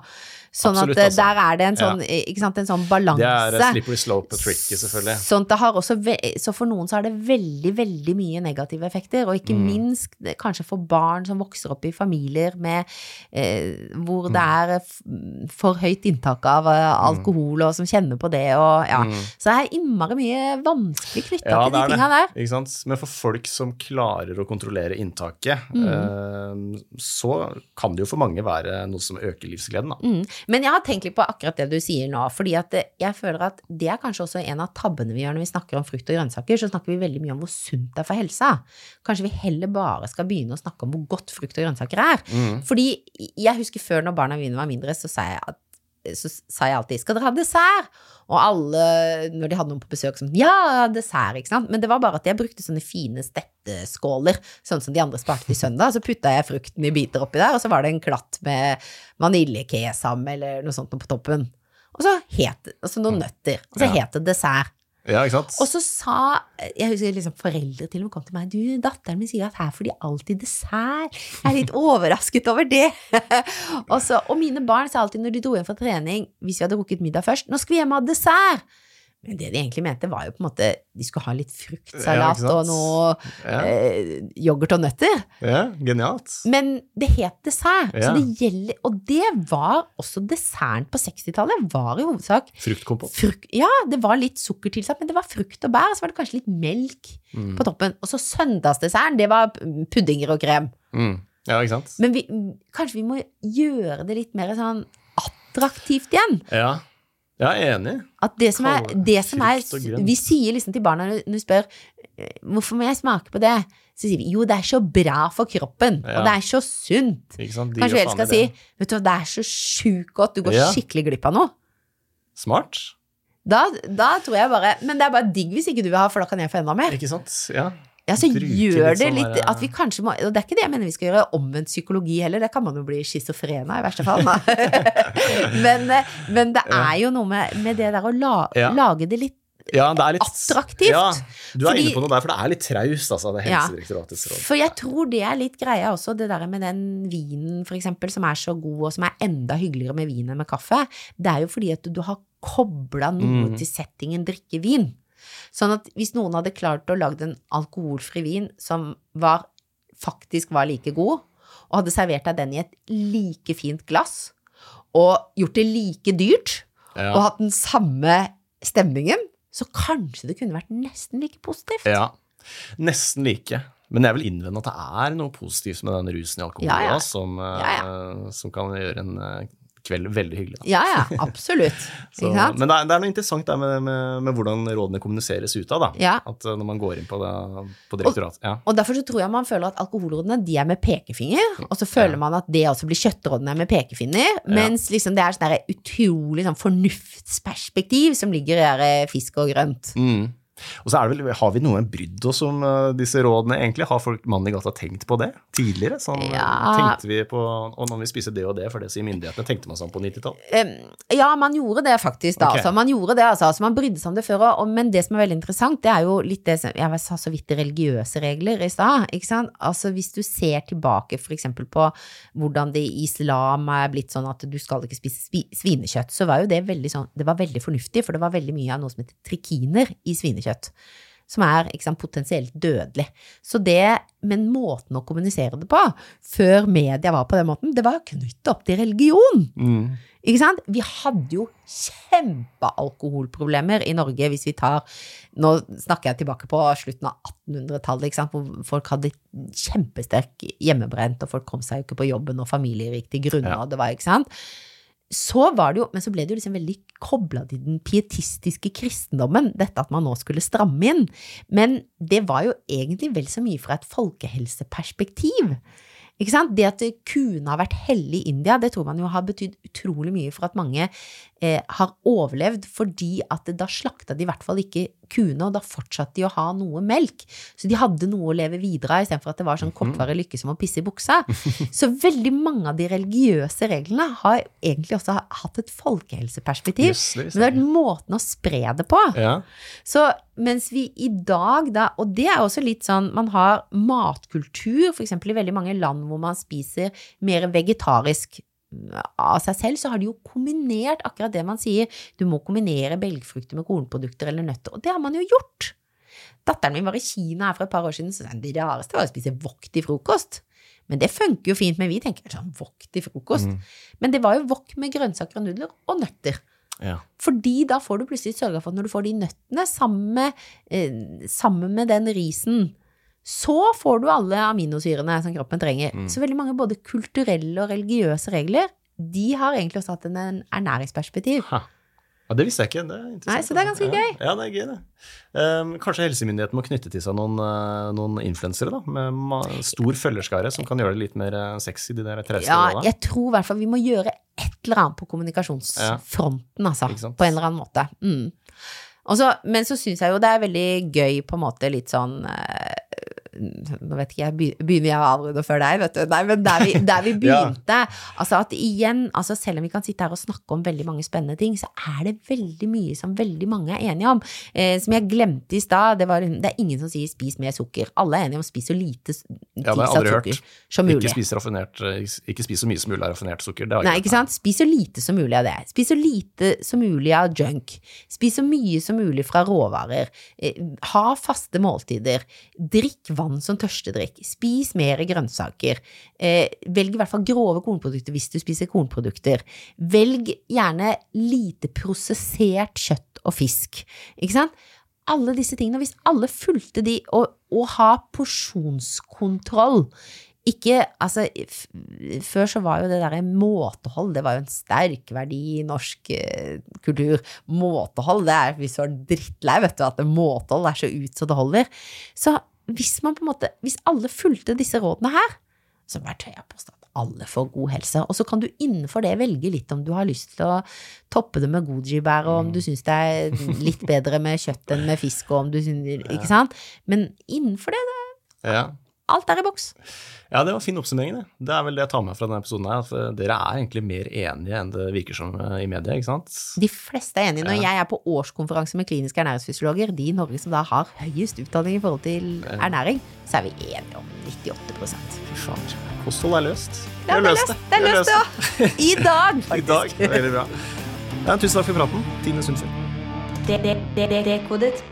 Sånn Absolutt, at eh, altså. der er det en sånn, ikke sant, en sånn balanse. Det er slippery slope og tricky, selvfølgelig. Sånn har også, så for noen så er det veldig, veldig mye negative effekter, og ikke Mm. minst kanskje for barn som vokser opp i familier med, eh, hvor det Mm. er for høyt inntak av eh, alkohol, og som kjenner på det, og ja. Mm. Så det er innmari mye vanskelig knytta Ja, til de tinga der. Ikke sant? Men for folk som klarer å kontrollere inntaket, Mm. eh, så kan det jo for mange være noe som øker livsgleden, da. Mm. Men jeg har tenkt litt på akkurat det du sier nå, fordi at jeg føler at det er kanskje også en av tabbene vi gjør når vi snakker om frukt og grønnsaker, så snakker vi veldig mye om hvor sunt det er for helsa. Kanskje vi heller bare skal begynne å snakke om hvor godt frukt og grønnsaker er. Mm. Fordi jeg husker før når barna mine var mindre, så sa jeg at så sa jeg alltid 'skal dere ha dessert?' Og alle, når de hadde noen på besøk, som 'ja, dessert', ikke sant. Men det var bare at jeg brukte sånne fine stetteskåler, sånn som de andre sparte til søndag. Så putta jeg frukten i biter oppi der, og så var det en klatt med vaniljekesam eller noe sånt på toppen. Og så het og så noen nøtter. Og så Ja. het det dessert. Ja, ikke sant? Og så sa Jeg husker liksom foreldre til og med kom til meg Du, datteren min sier at her får de alltid dessert. Jeg er litt overrasket over det. og, så, og mine barn sa alltid når de dro hjem fra trening, hvis vi hadde rukket middag først, nå skal vi hjem og ha dessert. Men det de egentlig mente, var jo på en måte De skulle ha litt fruktsalat ja, og noe Ja, eh, yoghurt og nøtter. ja genialt. Men det het dessert. Så det gjelder Og det var også desserten på 60-tallet. Var i hovedsak Fruktkompott. frukt, ja, det var litt sukker tilsatt, men det var frukt og bær, og så var det kanskje litt melk Mm. på toppen. Og så søndagsdesserten, det var puddinger og krem. Mm. Ja, ikke sant? Men vi, kanskje vi må gjøre det litt mer sånn attraktivt igjen. Ja. Ja, jeg er enig. At det som er, det som er. Vi sier liksom til barna når du spør eh, hvorfor må jeg smake på det, så sier vi jo, det er så bra for kroppen, Ja. og det er så sunt. Ikke sant? De Kanskje vi skal si vet du hva, det er så sjukt godt, du går Ja. skikkelig glipp av noe. Smart. Da, da tror jeg bare Men det er bare digg hvis ikke du vil ha, for da kan jeg få enda mer. Ikke sant? Ja. Ja, så Bruke gjør det sånn litt At vi kanskje må Og det er ikke det jeg mener vi skal gjøre omvendt psykologi heller, det kan man jo bli schizofren av i verste fall. men, eh, men det er jo noe med, med det der å la, Ja. lage det litt ja, det er litt Attraktivt. Ja, du er Fordi- inne på noe der, for det er litt traust, altså, det er Helsedirektoratets råd. For jeg tror det er litt greia også, det der med den vinen for eksempel, som er så god, og som er enda hyggeligere med vin enn med kaffe. Det er jo fordi at du, du har kobla noe Mm. til settingen drikke vin. Sånn at hvis noen hadde klart å lage en alkoholfri vin som var, faktisk var like god, og hadde servert deg den i et like fint glass, og gjort det like dyrt, Ja. og hatt den samme stemningen, så kanskje det kunne vært nesten like positivt. ja. Nesten like. Men jeg vil innvende at det er noe positivt med den rusen i alkohol Ja, ja. som, eh, som kan gjøre en eh, kveld veldig hyggelig. Da. Ja, ja, absolutt. Så, men det er, det er noe interessant der med, med, med hvordan rådene kommuniseres ut av. Da. Ja. At eh, når man går inn på, det, på direktoratet. Ja. Og derfor så tror jeg man føler at alkoholrådene de er med pekefinger, og så føler man at det også blir kjøttrådene med pekefinger, mens liksom det er sånn der utrolig sånn fornuftsperspektiv som ligger i eh, fisk og grønt. Mm. Og så er det vel, Har vi noen brydd oss om eh, disse rådene, egentlig? Har folk mannen i gata tenkt på det tidligere? Sånn, eh, Ja. Tenkte vi på Og nå må vi spise det og det, for det sier myndighetene. Tenkte man sånn på 90-tall? Em, ja, man gjorde det faktisk da, Okay. altså. Man gjorde det, altså. altså. Man brydde seg om det før òg, men det som er veldig interessant, det er jo litt det som Jeg sa så vidt religiøse regler i stad, ikke sant. Altså hvis du ser tilbake eksempel på hvordan det i islam er blitt sånn at du skal ikke spise svinekjøtt, så var jo det veldig sånn Det var veldig fornuftig, for det var veldig mye av noe som heter trikiner i svinekjøtt. Som er sant, potensielt dødelig. Så det, men måten å kommunisere det på, før media var på den måten, det var knyttet opp til religion. Mm. Ikke sant? Vi hadde jo kjempealkoholproblemer i Norge hvis vi tar Nå snakker jeg tilbake på slutten av 1800-tallet, hvor folk hadde kjempesterk hjemmebrent, og folk kom seg jo ikke på jobben, og familier gikk til grunne, Ja. og det var, ikke sant. Så var det jo, men så ble det jo liksom veldig kobla til den pietistiske kristendommen, dette at man nå skulle stramme inn. Men det var jo egentlig vel så mye fra et folkehelseperspektiv. Ikke sant? Det at kuene har vært hellige i India, det tror man jo har betydd utrolig mye for at mange eh, har overlevd, fordi at da slakta de i hvert fall ikke kuene, og da fortsatte de å ha noe melk. Så de hadde noe å leve videre av, istedenfor at det var sånn kortvarig lykke som å pisse i buksa. Så veldig mange av de religiøse reglene har egentlig også hatt et folkehelseperspektiv. Yes, det Men det har vært måten å spre det på. Ja. Så mens vi i dag da, og det er også litt sånn, man har matkultur, for eksempel i veldig mange land hvor man spiser mer vegetarisk av seg selv, så har de jo kombinert akkurat det man sier. Du må kombinere belgfrukter med kornprodukter eller nøtter, og det har man jo gjort. Datteren min var i Kina her for et par år siden, så sa det rareste var å spise wok til frokost. Men det funker jo fint, men vi tenker sånn wok til frokost. Men det var jo wok med grønnsaker og nudler og nøtter. Ja. Fordi da får du plutselig sørga for at når du får de nøttene sammen med, eh, sammen med den risen, så får du alle aminosyrene som kroppen trenger. Så veldig mange både kulturelle og religiøse regler, de har egentlig også hatt en, ernæringsperspektiv. Ha. Ja, Det visste jeg ikke. Det er interessant. Nei, så det er ganske gøy. Ja, det er gøy, det. Um, kanskje helsemyndigheten må knytte til seg noen, uh, noen influensere, da, med stor følgerskare, som kan gjøre det litt mer uh, sexy, de der Ja, jeg tror i hvert fall vi må gjøre et eller annet på kommunikasjonsfronten, altså. På en eller annen måte. Mm. Også, men så syns jeg jo det er veldig gøy på en måte litt sånn eh, Nå vet ikke jeg, be- begynner jeg å avrunde før deg, vet du. Nei, men der vi, der vi Ja. begynte. Altså at igjen, altså selv om vi kan sitte her og snakke om veldig mange spennende ting, så er det veldig mye som veldig mange er enige om. Eh, som jeg glemte i stad, det, det er ingen som sier spis mer sukker. Alle er enige om spis så lite Ja, aldri hørt. sukker som mulig. Ikke spis, raffinert, uh, ikke spis så mye som mulig av raffinert sukker. Det har jeg Nei, ikke sant? Spis så lite som mulig av det. Spis så lite som mulig av junk. Spis så mye som mulig fra råvarer. Eh, Ha faste måltider. Drikk vann som tørstedrikk. Spis mer grønnsaker. Eh, Velg i hvert fall grove kornprodukter hvis du spiser kornprodukter. Velg gjerne lite prosessert kjøtt og fisk. Ikke sant? Alle disse tingene, hvis alle fulgte de, og, og ha porsjonskontroll ikke, altså, Før så var jo det derre måtehold, det var jo en sterk verdi i norsk eh, kultur. Måtehold, det er hvis du er drittlei, vet du, at måtehold er så ut så det holder. Så hvis man på en måte, hvis alle fulgte disse rådene her, så bare tør jeg påstå at alle får god helse. Og så kan du innenfor det velge litt om du har lyst til å toppe det med goji-bær, og om du syns det er litt bedre med kjøtt enn med fisk, og om du syns Ikke sant? Men innenfor det, det Ja. Alt er i boks. ja, det var fin oppsummering, det. Det er vel det jeg tar med fra denne episoden her, at uh, dere er egentlig mer enige enn det virker som uh, i media, ikke sant? De fleste er enige. Når jeg er på årskonferanse med kliniske ernæringsfysiologer, de i Norge som da har høyest utdanning i forhold til ernæring, så er vi enige om 98 Fy faen. Kosthold er løst. Ja, det er løst det er løst, ja. I dag, I faktisk. dag. Veldig bra. Ja, tusen takk for praten, Tine Sundfjord. Dekodet.